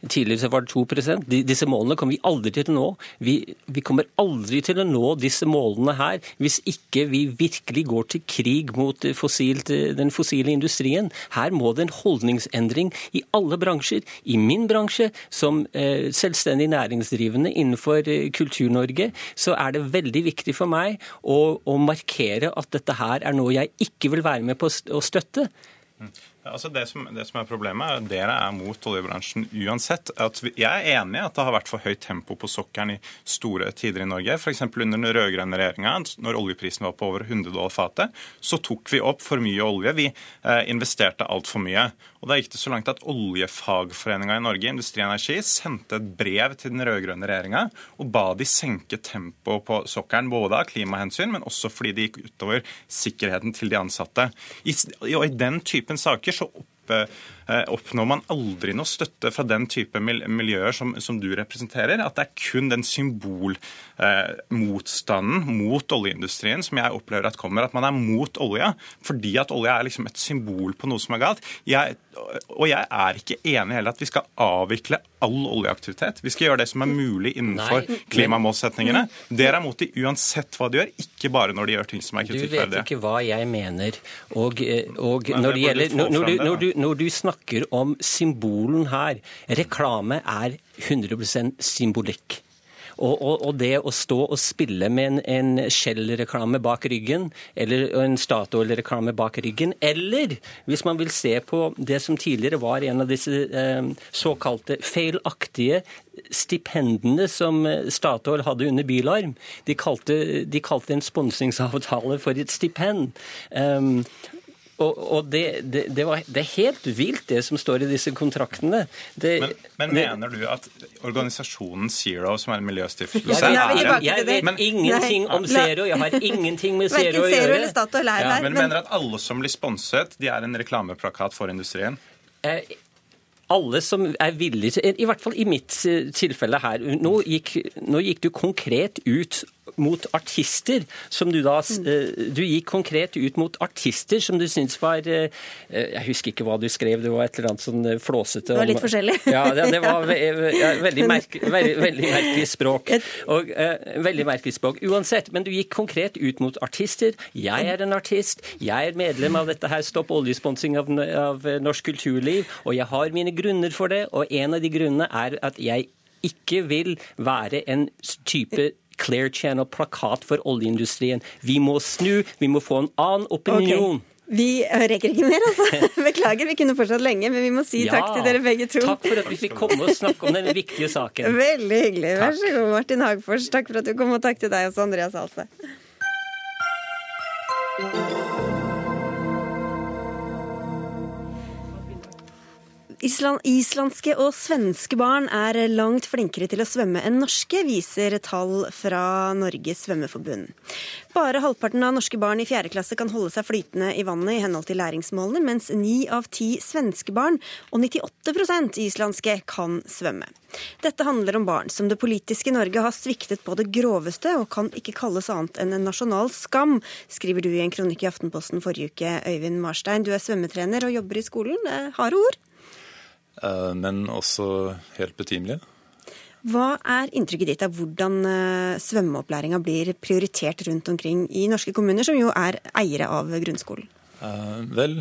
Tidligere var det 2% Disse målene kommer vi aldri til å nå. Vi, vi, kommer aldri til å nå disse målene her hvis ikke vi virkelig går til krig mot fossilt, den fossile industrien. Her må det en holdningsendring i alle bransjer. I min bransje, som eh, selvstendig næringsdrivende innenfor eh, Kultur-Norge, så er det veldig viktig for meg å, å markere at dette her er noe jeg ikke vil være med på å støtte. Altså det, som, det, som, er Problemet er at dere er mot oljebransjen uansett. Jeg er enig i at det har vært for høyt tempo på sokkelen i store tider i Norge. F.eks. under den rød-grønne regjeringa, når oljeprisen var på over 100 dollar fatet, så tok vi opp for mye olje. Vi eh, investerte altfor mye. Og Da gikk det så langt at Oljefagforeninga i Norge, Industri Energi, sendte et brev til den rød-grønne regjeringa og ba de senke tempoet på sokkelen, både av klimahensyn, men også fordi det gikk utover sikkerheten til de ansatte. I, og I den typen saker så opp oppnår man aldri noe støtte fra den type miljøer som, som du representerer. At det er kun den symbolmotstanden eh, mot oljeindustrien som jeg opplever at kommer. At man er mot olja fordi at olja er liksom et symbol på noe som er galt. Jeg, og jeg er ikke enig heller at vi skal avvikle all oljeaktivitet. Vi skal gjøre det som er mulig innenfor Nei, klimamålsetningene. Dere er mot de uansett hva de gjør, ikke bare når de gjør ting som er kritikkverdige. Du vet ikke hva jeg mener. Og, eh, og når, det gjelder, når, når, du, når, du, når du snakker om symbolen her Reklame er 100 symbolikk. Og, og, og, det å stå og spille med en, Shell-reklame bak ryggen, eller en Statoil-reklame bak ryggen, eller hvis man vil se på det som tidligere var en av disse eh, såkalte feilaktige stipendene som Statoil hadde under Bilarm. De kalte, de kalte en sponsingsavtale for et stipend. Um, og, og det, det, det, var, det, er helt vilt, det som står i disse kontraktene. men, men mener du at organisasjonen Zero, som er en miljøstiftelse Jeg, jeg, jeg vet men, ingenting om Zero. Jeg har ingenting med Zero å gjøre. Er ja, men, men mener at alle som blir sponset, de er en reklameplakat for industrien? Eh, alle som er villige til I hvert fall i mitt eh, tilfelle her. Nå gikk, nå gikk du konkret ut mot artister, som du da mm. Du gikk konkret ut mot artister som du syntes var eh, Jeg husker ikke hva du skrev, det var et eller annet sånn flåsete Det var litt forskjellig. Ja, det var ja, veldig, merke, veldig, veldig, merkelig språk. Og, uh, veldig merkelig språk. Uansett, men du gikk konkret ut mot artister. Jeg er en artist. Jeg er medlem av dette her Stopp oljesponsing av, av norsk kulturliv, og jeg har mine grunner for det, og en av de grunnene er at jeg ikke vil være en type Clear Channel-plakat for oljeindustrien. Vi må snu, vi må få en annen opinion. Okay. Vi rekker ikke mer, altså. Beklager, vi kunne fortsatt lenge, men vi må si ja, takk til dere begge to. Takk for at vi fikk komme og snakke om den viktige saken. Veldig hyggelig. Vær så god, Martin Hagfors. Takk for at du kom, og takk til deg også, Andreas Halse. Island, islandske og svenske barn er langt flinkere til å svømme enn norske, viser tall fra Norges svømmeforbund. Bare halvparten av norske barn i fjerde klasse kan holde seg flytende i vannet i henhold til læringsmålene, mens ni av ti svenske barn og 98% islandske kan svømme. Dette handler om barn som det politiske Norge har sviktet på det groveste, og kan ikke kalles annet enn en nasjonal skam, skriver du i en kronikk i Aftenposten forrige uke, Øyvind Marstein. Du er svømmetrener og jobber i skolen. Harde ord? Eh, men også helt betimelige. Hva er inntrykket ditt av hvordan eh, svømmeopplæringa blir prioritert rundt omkring i norske kommuner, som jo er eiere av grunnskolen? Eh, vel,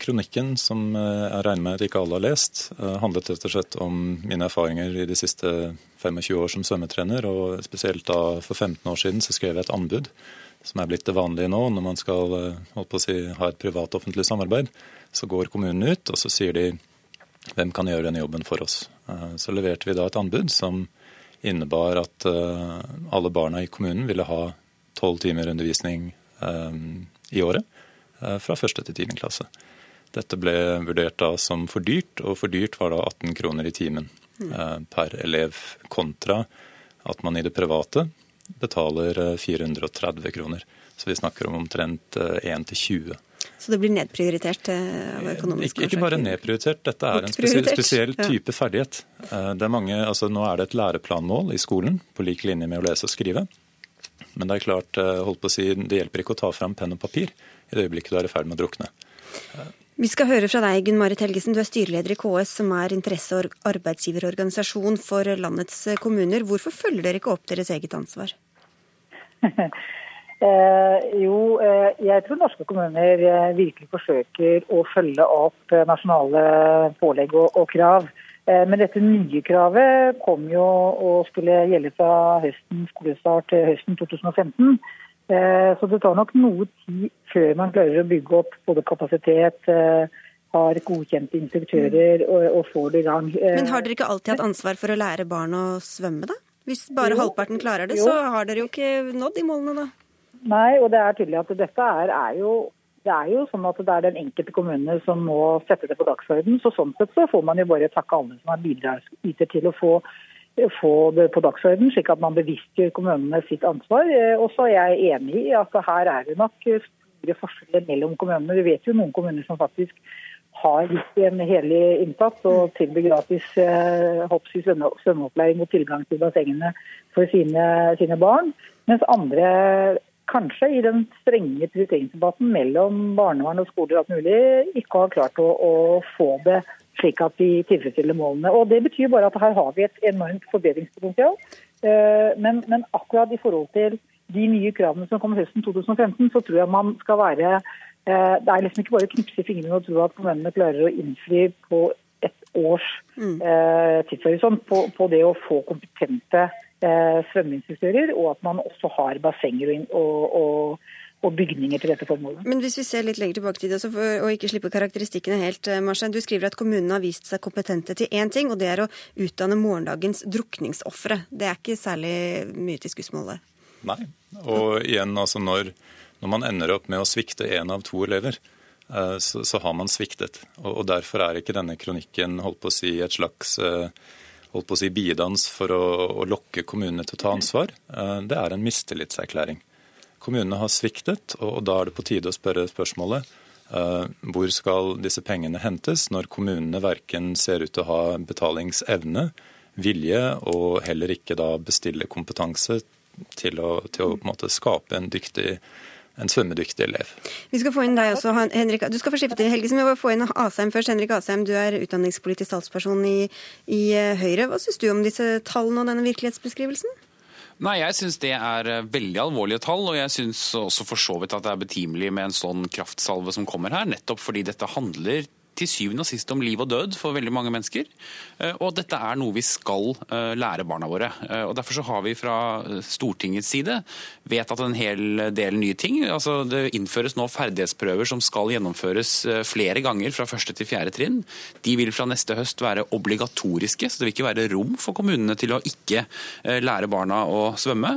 kronikken som jeg regner med at ikke alle har lest, handlet rett og slett om mine erfaringer i de siste 25 år som svømmetrener. Og spesielt da for 15 år siden så skrev jeg et anbud, som er blitt det vanlige nå når man skal holdt på å si, ha et privat-offentlig samarbeid. Så går kommunen ut, og så sier de hvem kan gjøre denne jobben for oss. Eh, så leverte vi da et anbud som innebar at eh, alle barna i kommunen ville ha tolv timer undervisning eh, i året fra første til tiende klasse. Dette ble vurdert da som for dyrt, og for dyrt var da 18 kroner i timen per elev, kontra at man i det private betaler 430 kroner. Så vi snakker om omtrent 1 til 20 så det blir nedprioritert eh, av økonomiske årsaker? Ikke bare nedprioritert, dette er en spesiell, spesiell type ferdighet. Eh, er mange, altså nå er det et læreplanmål i skolen, på lik linje med å lese og skrive. Men det er klart, eh, holdt på å si, det hjelper ikke å ta fram penn og papir i det øyeblikket du er i ferd med å drukne. Vi skal høre fra deg, Gunn Marit Helgesen. Du er styreleder i KS, som er interesse- og arbeidsgiverorganisasjon for landets kommuner. Hvorfor følger dere ikke opp deres eget ansvar? Eh, jo, eh, jeg tror norske kommuner eh, virkelig forsøker å følge opp nasjonale pålegg og, og krav. Eh, men dette nye kravet kom jo og skulle gjelde fra høsten skolestart til høsten 2015. Eh, så det tar nok noe tid før man klarer å bygge opp både kapasitet, har godkjente instruktører og, og får det i gang. Men har dere ikke alltid hatt ansvar for å lære barn å svømme, da? Hvis bare jo, halvparten klarer det, jo. så har dere jo ikke nådd de målene, da? Nei, og det er tydelig at dette er, er, jo det er jo sånn at det er den enkelte kommune som må sette det på dagsorden. Så sånn sett så får man jo bare takke alle som har bidragsyter til å få, få det på dagsorden, slik at man bevisstgjør kommunene sitt ansvar. Eh, og så er jeg enig i at her er det nok store forskjeller mellom kommunene. Vi vet jo noen kommuner som faktisk har gitt en hederlig innsats og tilbyr gratis eh, hopps i svømme, svømmeopplæring og tilgang til bassengene for sine, sine, barn. Mens andre kanskje i den strenge prioriteringsdebatten mellom barnevern og skoler alt mulig, ikke har klart å, å få det slik at de tilfredsstiller målene. Og Det betyr bare at her har vi et enormt forbedringspotensial. Eh, men, men akkurat i forhold til de nye kravene som kommer høsten 2015, så tror jeg man skal være Eh, det er liksom ikke bare å knipse i fingrene og tro at kommunene klarer å innfri på et års mm. eh, tidshorisont på, på, det å få kompetente svømmeinstruktører, og at man også har bassenger og, og, og, bygninger til dette formålet. Men hvis vi ser litt lenger tilbake til det, for, og ikke slipper karakteristikkene helt, eh, Marstein. Du skriver at kommunene har vist seg kompetente til én ting, og det er å utdanne morgendagens drukningsofre. Det er ikke særlig mye til skussmålet? Nei. Og igjen, altså når når man ender opp med å svikte én av to elever, eh, så, så, har man sviktet. Og, og, Derfor er ikke denne kronikken holdt på å si et slags eh, holdt på å si bidans for å, å lokke kommunene til å ta ansvar. Eh, det er en mistillitserklæring. Kommunene har sviktet, og da er det på tide å spørre spørsmålet hvor skal disse pengene hentes, når kommunene verken ser ut til å ha betalingsevne, vilje og heller ikke da bestille kompetanse til å, til å en skape en dyktig en svømmedyktig elev. Vi skal få inn deg også, Henrik. Du skal få slippe til, Helge, så vi må få inn Asheim først. Henrik Asheim, du er utdanningspolitisk talsperson i, i eh, Høyre. Hva syns du om disse tallene og denne virkelighetsbeskrivelsen? Nei, Jeg syns det er eh, veldig alvorlige tall, og jeg syns også for så vidt at det er betimelig med en sånn kraftsalve som kommer her, nettopp fordi dette handler til syvende og sist om liv og død for veldig mange mennesker. Eh, og dette er noe vi skal eh, lære barna våre. Eh, og Derfor så har vi fra Stortingets side vedtatt en hel del nye ting. Altså, det innføres nå ferdighetsprøver som skal gjennomføres flere ganger fra første til fjerde trinn. De vil fra neste høst være obligatoriske, så det vil ikke være rom for kommunene til å ikke lære barna å svømme.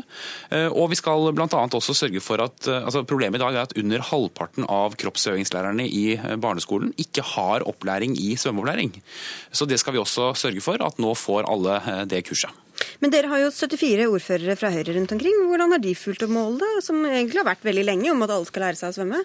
Og vi skal bl.a. også sørge for at altså Problemet i dag er at under halvparten av kroppsøvingslærerne i barneskolen ikke har har opplæring i svømmeopplæring. Så det skal vi også sørge for, at nå får alle eh, det kurset. Men dere har jo 74 ordførere fra Høyre rundt omkring. Hvordan har de fulgt opp målet, som egentlig har vært veldig lenge, om at alle skal lære seg å svømme?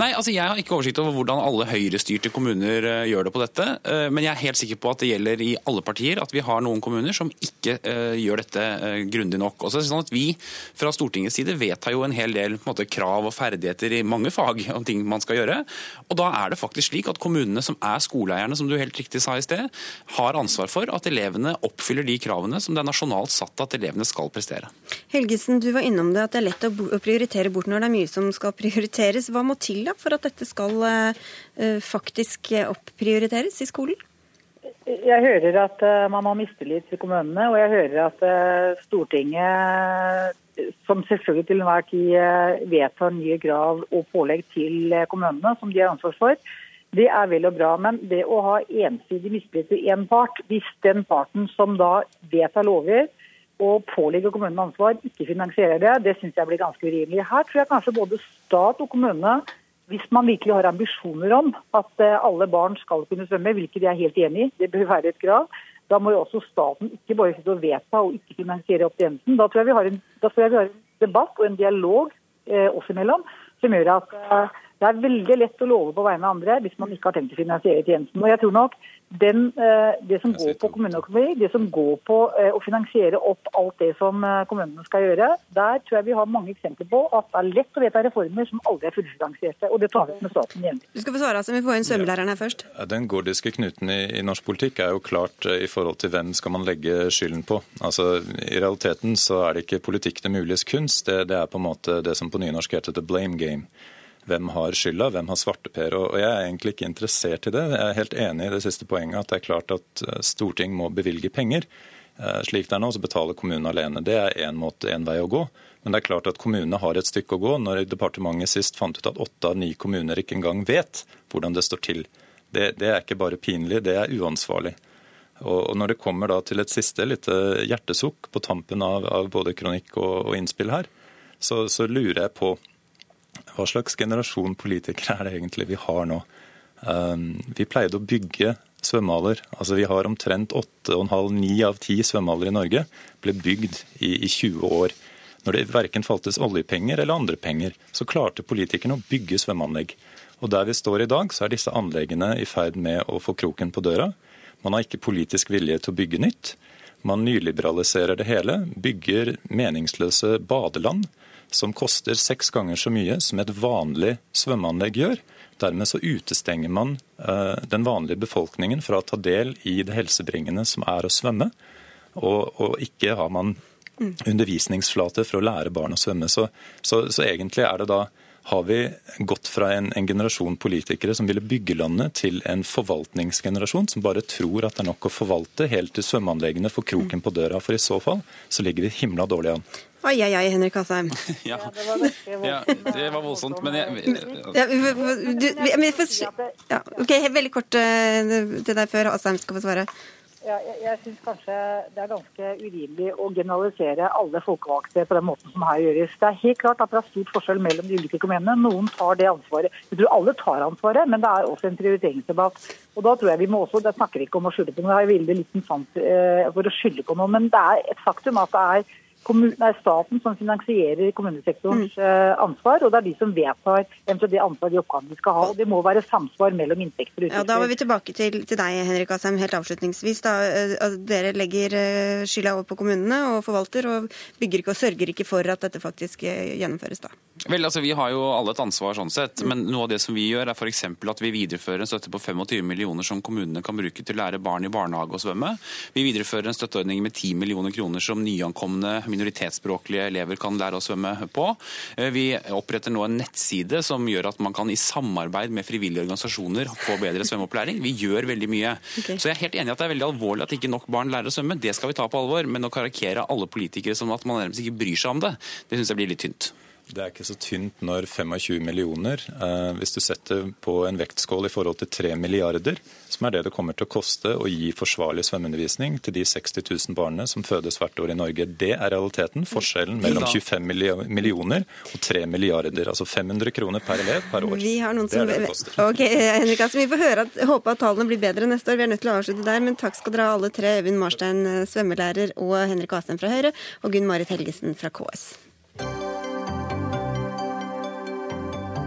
Nei, altså Jeg har ikke oversikt over hvordan alle høyrestyrte kommuner uh, gjør det på dette. Uh, men jeg er helt sikker på at det gjelder i alle partier at vi har noen kommuner som ikke uh, gjør dette grundig nok. Og så er det sånn at Vi fra Stortingets side vedtar jo en hel del en måte, krav og ferdigheter i mange fag om ting man skal gjøre. Og Da er det faktisk slik at kommunene som er skoleeierne, som du helt riktig sa i sted, har ansvar for at elevene oppfyller de kravene som er nasjonalt satt at elevene skal prestere. Helgesen, du var innom det at det er lett å prioritere bort når det er mye som skal prioriteres. Hva må til da for at dette skal uh, faktisk opprioriteres i skolen? Jeg hører at uh, man har mistillit til kommunene, og jeg hører at uh, Stortinget, som selvfølgelig til enhver tid vedtar nye krav og pålegg til kommunene, som de har ansvar for, det er vel og bra. Men det å ha ensidig mistillit til én part, hvis den parten som da vedtar lover, og pålegger kommunen ansvar, ikke finansierer det, det syns jeg blir ganske urimelig. Her tror jeg kanskje både stat og kommune hvis man virkelig har ambisjoner om at eh, alle barn skal kunne svømme, hvilket jeg er helt enig i, det bør være et krav, da må jo også staten ikke bare sitte og vedta og ikke finansiere opptjenesten. Da tror jeg vi har en, vi har en debatt og en dialog eh, oss imellom som gjør at eh, det er veldig lett å love på vegne av andre hvis man ikke har tenkt å finansiere tjenesten. Og jeg tror nok den, eh, det som går på kommuneøkonomi, det som går på eh, å finansiere opp alt det som eh, kommunene skal gjøre, der tror jeg vi har mange eksempler på at det er lett å vedta reformer som aldri er fullfinansierte. Og det tar vi med staten jevnlig. Du skal få svare, altså. Vi får inn svømmelæreren her først. Den gordiske knuten i, i, norsk politikk er jo klart i forhold til hvem skal man legge skylden på. Altså, I realiteten så er det ikke politikk det muliges kunst. Det, det er på en måte det som på nynorsk heter the blame game hvem har skylda, hvem har svarteper. Og jeg er egentlig ikke interessert i det. Jeg er helt enig i det siste poenget at det er klart at eh, storting må bevilge penger. Eh, slik det er nå, så betaler kommunen alene. Det er én måte, én vei å gå. Men det er klart at kommunene har et stykke å gå. Når departementet sist fant ut at åtte av ni kommuner ikke engang vet hvordan det står til. Det, det er ikke bare pinlig, det er uansvarlig. Og, Når det kommer til et siste lite hjertesukk på tampen av, av både kronikk og, og innspill her, så, så lurer jeg på hva slags generasjon politikere er det egentlig vi har nå? Um, vi pleide å bygge svømmehaller. Altså Vi har omtrent 8,5-9 av 10 svømmehaller i Norge ble bygd i, i 20 år. Når det verken faltes oljepenger eller andre penger, så klarte politikerne å bygge svømmeanlegg. Og Der vi står i dag, så er disse anleggene i ferd med å få kroken på døra. Man har ikke politisk vilje til å bygge nytt. Man nyliberaliserer det hele, bygger meningsløse badeland som koster seks ganger så mye som et vanlig svømmeanlegg gjør. Dermed så utestenger man uh, den vanlige befolkningen fra å ta del i det helsebringende som er å svømme. Og, og ikke har man undervisningsflate for å lære barn å svømme. Så, så, så egentlig er det da har vi gått fra en, en, generasjon politikere som ville bygge landet, til en forvaltningsgenerasjon som bare tror at det er nok å forvalte helt til svømmeanleggene får kroken på døra. For i så fall så ligger vi himla dårlig an. Ai, ai, ai, Henrik Asheim. ja. ja, det var voldsomt, men jeg ja, du, vi, ja, OK, veldig kort uh, til deg før Asheim skal få svare. Ja, jeg jeg syns kanskje det er ganske urimelig å generalisere alle folkevalgte på den måten som her gjøres. Det er helt klart at det er stort forskjell mellom de ulike kommunene. Noen tar det ansvaret. Jeg tror alle tar ansvaret, men det er også en prioriteringsdebatt. Og da tror jeg vi må også, Det snakker ikke om å skylde på noe, det er veldig liten sant eh, for å skylde på noe. Men det er et faktum at det er det er staten som finansierer kommunesektorens mm. ansvar, og det er de som vedtar eventuelt det ansvaret de oppgavene de skal ha. og Det må være samsvar mellom inntekter og utgifter. Ja, da var vi tilbake til, til deg, Henrik Asheim, helt avslutningsvis. Da. Eh, dere legger eh, skylda over på kommunene og forvalter, og bygger ikke og sørger ikke for at dette faktisk eh, gjennomføres da? Vel, altså Vi har jo alle et ansvar sånn sett, mm. men noe av det som vi gjør er f.eks. at vi viderefører en støtte på 25 millioner som kommunene kan bruke til å lære barn i barnehage å svømme. Vi viderefører en støtteordning med 10 millioner kroner som nyankomne minoritetsspråklige elever kan lære å svømme på. Eh, vi oppretter nå en nettside som gjør at man kan i samarbeid med frivillige organisasjoner få bedre svømmeopplæring. Vi gjør veldig mye. Okay. Så jeg er helt enig i at det er veldig alvorlig at ikke nok barn lærer å svømme. Det skal vi ta på alvor. Men å karikere alle politikere som at man nærmest ikke bryr seg om det, det syns jeg blir litt tynt. Det er ikke så tynt når 25 millioner, eh, hvis du setter på en vektskål i forhold til 3 milliarder, som er det det kommer til å koste å gi forsvarlig svømmeundervisning til de 60 000 barna som fødes hvert år i Norge. Det er realiteten. Forskjellen mellom 25 millioner og 3 milliarder. Altså 500 kroner per elev per år. Vi har noen som... det det det. Ok, Henrik Assen, Vi får høre at, håpe at tallene blir bedre neste år. Vi er nødt til å avslutte der, men takk skal dere ha alle tre. Øyvind Marstein, svømmelærer, og Henrik Asheim fra Høyre, og Gunn Marit Helgesen fra KS.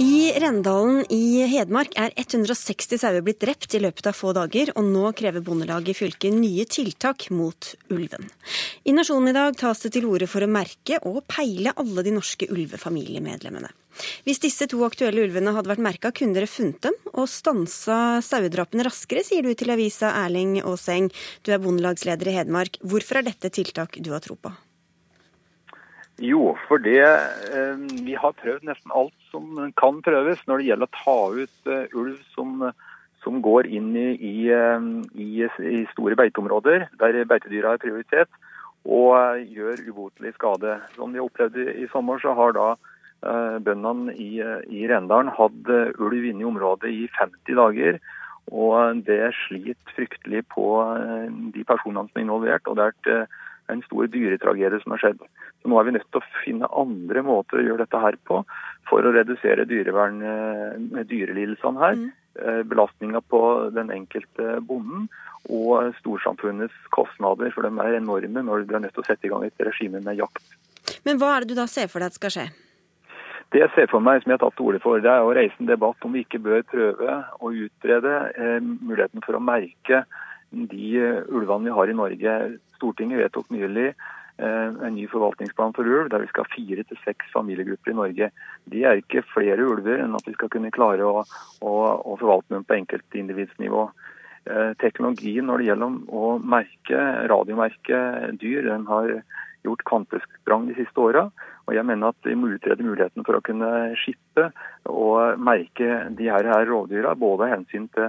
I Rendalen i Hedmark er 160 sauer blitt drept i løpet av få dager, og nå krever Bondelaget i fylket nye tiltak mot ulven. I Nasjonen i dag tas det til orde for å merke og peile alle de norske ulvefamiliemedlemmene. Hvis disse to aktuelle ulvene hadde vært merka, kunne dere funnet dem og stansa sauedrapene raskere, sier du til avisa Erling Aaseng. Du er bondelagsleder i Hedmark. Hvorfor er dette tiltak du har tro på? Jo, fordi eh, vi har prøvd nesten alt som kan prøves når det gjelder å ta ut uh, ulv som, som, går inn i, i, eh, i, i store beiteområder der beitedyra har prioritet, og uh, gjør ubotelig skade. Som vi opplevde i, sommer, så har da Eh, bøndene i, i Rendalen hatt ulv inne i området i 50 dager. Og det sliter fryktelig på eh, de personene som er involvert. og det er eh, en stor dyretragedie som har skjedd. Så Nå er vi nødt til å finne andre måter å gjøre dette her på for å redusere dyrevern, dyrelidelsene her. Mm. Belastninga på den enkelte bonden og storsamfunnets kostnader. For de er enorme når du er nødt til å sette i gang et regime med jakt. Men hva er det du da ser for deg at skal skje? Det jeg ser for meg, som jeg har tatt til orde for, det er å reise en debatt om vi ikke bør prøve å utrede eh, muligheten for å merke de uh, ulvene vi har i Norge. Stortinget vedtok nylig eh, en ny forvaltningsplan for ulv, der vi skal ha fire til seks familiegrupper i Norge. De er ikke flere ulver enn at vi skal kunne klare å, å, å forvalte dem på enkeltindividsnivå. Eh, teknologien når det gjelder å merke, radiomerke dyr, den har gjort kvantesprang de siste åra. Og jeg mener at vi må utrede muligheten for å kunne skippe og merke de her, her rovdyra, både av hensyn til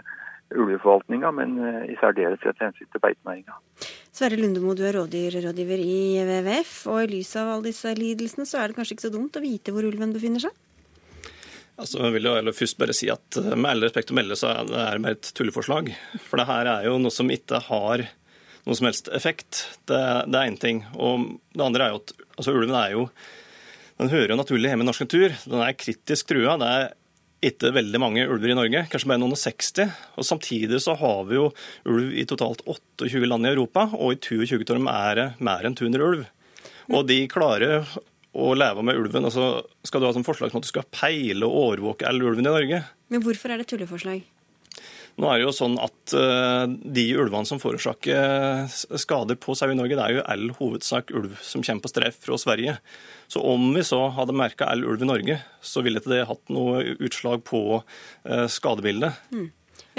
ulveforvaltninga, men eh, i særdeleshet hensyn til beitenæringa. Sverre Lundemo, du er rådyrrådgiver i WWF, og i lys av alle disse lidelsene, så er det kanskje ikke så dumt å vite hvor ulven befinner seg? Altså, jeg vil jo først bare si at eh, Med all respekt å melde så er det mer et tulleforslag. For det her er jo noe som ikke har noen som helst effekt. Det, det er én ting. Og det andre er jo at altså, ulven er jo den hører jo naturlig hjemme i norsk natur. Den er kritisk trua. Det er ikke veldig mange ulver i Norge, kanskje bare noen og 60. Og Samtidig så har vi jo ulv i totalt 28 land i Europa, og i 22 av er det mer enn 200 ulv. Og de klarer å leve med ulven. Altså, skal du ha som forslag om at du skal peile og overvåke all ulven i Norge? Men hvorfor er det tulleforslag? Nå er det jo sånn at uh, De ulvene som forårsaker skader på sau i Norge, det er jo all hovedsak ulv som kommer på streif fra Sverige. Så om vi så hadde merka all ulv i Norge, så ville ikke det hatt noe utslag på uh, skadebildet. Mm.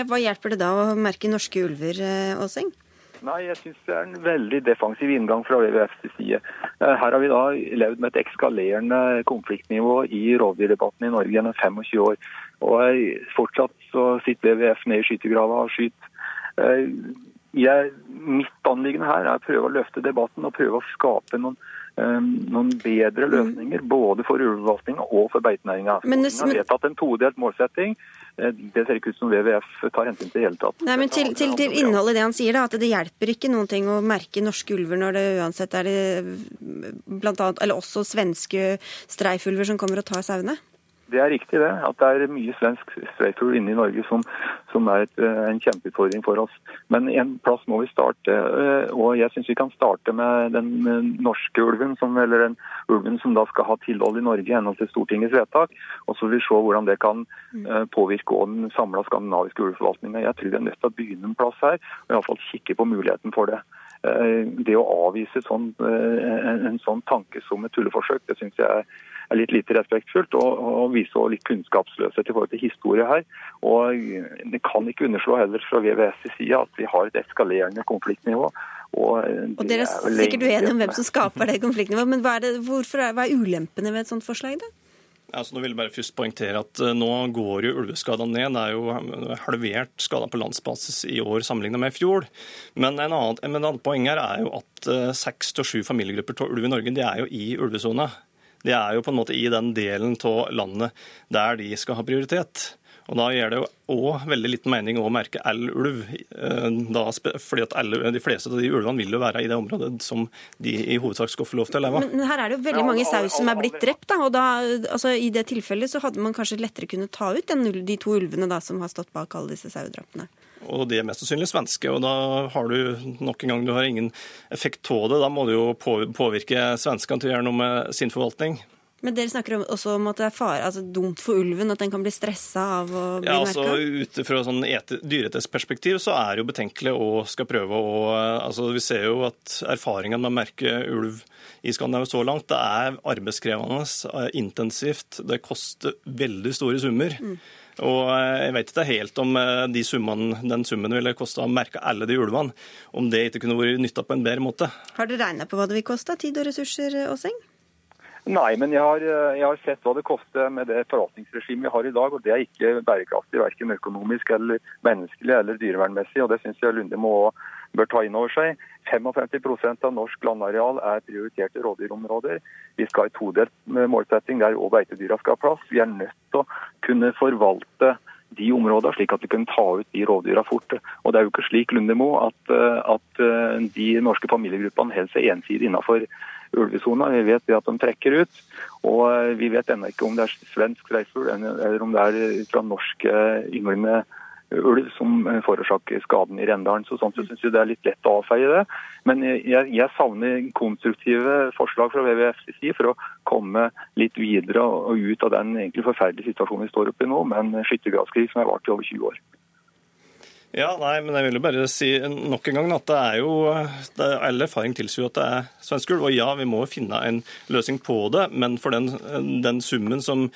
Ja, hva hjelper det da å merke norske ulver, Åseng? Nei, jeg syns det er en veldig defensiv inngang fra WWFs side. Her har vi da levd med et ekskalerende konfliktnivå i rovdyrdebatten i Norge gjennom 25 år. Og fortsatt så sitter WWF ned i skyttergrava og skyter. Eh, jeg, mitt anliggende her er å prøve å løfte debatten og prøve å skape noen, noen bedre løsninger. Mm. Både for ulveforvaltninga og for beitenæringa. Stortinget har vedtatt en todelt målsetting. Eh, det ser ikke ut som WWF tar hensyn til i hele tatt. Nei, men til, til, til, innholdet i det han sier, da, at det hjelper ikke noen ting å merke norske ulver når det uansett er det blant annet, eller også svenske streifulver som kommer og tar sauene? Det er riktig det. At det er mye svensk streifugl inne i Norge som, som er et, eh, en kjempeutfordring for oss. Men en plass må vi starte. Eh, og jeg syns vi kan starte med den norske ulven, som, eller den ulven som da skal ha tilhold i Norge i henhold til Stortingets vedtak. Og så vil vi se hvordan det kan mm. eh, påvirke den samla skandinaviske ulveforvaltninga. Jeg tror vi er nødt til å begynne en plass her, og iallfall kikke på muligheten for det. Det å avvise sånn, en, en sånn tanke som et tulleforsøk, det syns jeg er er litt lite respektfullt og, og viser litt kunnskapsløshet i forhold til historie her. Og Det kan ikke underslå heller fra VVS' side at vi har et eskalerende konfliktnivå. Og, og Dere er sikkert uenige om hvem som skaper det konfliktnivået, men hva er, det, hvorfor, hva er ulempene ved et sånt forslag? da? Altså, nå vil jeg bare først poengtere at uh, Nå går jo ulveskadene ned. Det er jo halvert skader på landsbasis i år sammenlignet med i fjor. Men en annen, en annen poeng her er jo at seks til sju familiegrupper av ulv i Norge de er jo i ulvesona. Det er jo på en måte i den delen av landet der de skal ha prioritet. Og Da gjør det jo òg veldig liten mening å merke all ulv. Eh, da, fordi at alle, De fleste av de ulvene vil jo være i det området som de i hovedsak skal få lov til å leve. Men her er det jo veldig mange sau som er blitt drept. da, og da, altså I det tilfellet så hadde man kanskje lettere kunnet ta ut den, de to ulvene da, som har stått bak alle disse sauedrapene? Og de er mest sannsynlig svenske. og Da har du nok en gang du har ingen effekt av det. Da må du jo påvirke svenskene til å gjøre noe med sin forvaltning. Men dere snakker også om at det er fare, altså dumt for ulven, at den kan bli stressa av å bli ja, altså, merka? Ut fra sånn dyreetisk så er det jo betenkelig å skal prøve å altså, Vi ser jo at erfaringen med å merke ulv i Skandinavia så langt, det er arbeidskrevende, eh, intensivt, det koster veldig store summer. Mm. Og eh, Jeg vet ikke helt om eh, de summene, den summen ville kosta å merke alle de ulvene, om det ikke kunne vært nytta på en bedre måte. Har dere regna på hva det vil koste? Tid og ressurser, Åseng? Nei, men jeg har, eh, jeg har, sett hva det koster med det forvaltningsregimet vi har i dag. og Det er ikke bærekraftig verken økonomisk eller menneskelig eller dyrevernmessig. og Det syns jeg Lunde må bør ta inn over seg. 55% av norsk landareal er prioriterte rovdyrområder. Vi skal ha en todelt målsetting der òg beitedyra skal ha plass. Vi er nødt til å kunne forvalte de områdene, slik at vi kan ta ut de rovdyra fort. Og Det er jo ikke slik Lundemo, at, at de norske familiegruppene holder seg ensidig innenfor ulvesona. Vi vet at de trekker ut. Og vi vet ennå ikke om det er svensk reisfugl eller om det er fra norsk ynglende ulv som eh, forårsaker skaden i Rendalen. Så sånn sett syns jeg det er litt lett å avfeie det. Men jeg, jeg savner konstruktive forslag fra WWFCC for å komme litt videre og ut av den egentlig forferdelige situasjonen vi står oppe i nå, med en skyttergravskrig som har vart i over 20 år. Ja, nei, men jeg vil jo bare si nok en gang at det er jo det er, All erfaring tilsier at det er svensk ulv. Og ja, vi må finne en løsning på det, men for den, den summen som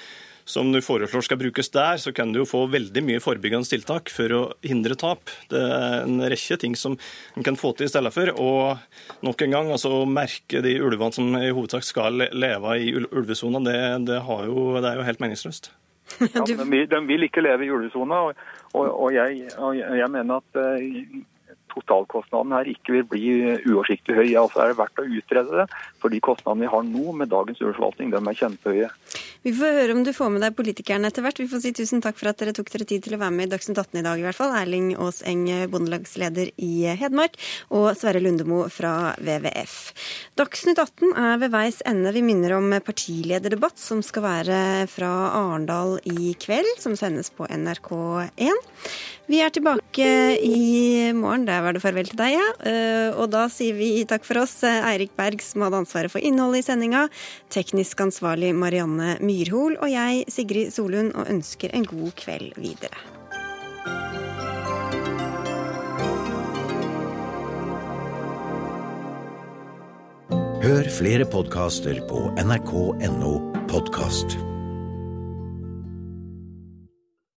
som du foreslår skal brukes der, så kan du jo få veldig mye forebyggende tiltak for å hindre tap. Det er en rekke ting som en kan få til i stedet for. Og nok en gang, altså merke de ulvene som i hovedsak skal leve i ulvesona, det, det, det, er jo helt meningsløst. Ja, de, de, vil, ikke leve i ulvesona, og, og, og, jeg, og, jeg, mener at uh, totalkostnaden her ikke vil bli uoversiktlig høy. Altså er det verdt å utrede det, for de kostnadene vi har nå med dagens ulveforvaltning, de er kjempehøye. Vi får høre om du får med deg politikerne etter hvert. Vi får si tusen takk for at dere tok dere tid til å være med i Dagsnytt 18 i dag, i hvert fall. Erling Aas Eng, bondelagsleder i Hedmark, og Sverre Lundemo fra WWF. Dagsnytt 18 er ved veis ende. Vi minner om partilederdebatt som skal være fra Arendal i kveld, som sendes på NRK1. Vi er tilbake i morgen. Der var det farvel til deg, ja. Eh, og da sier vi takk for oss. Eirik Berg, som hadde ansvaret for innholdet i sendinga. Teknisk ansvarlig Marianne Myrhol. Og jeg, Sigrid Solund, og ønsker en god kveld videre. Hør flere podkaster på nrk.no podkast.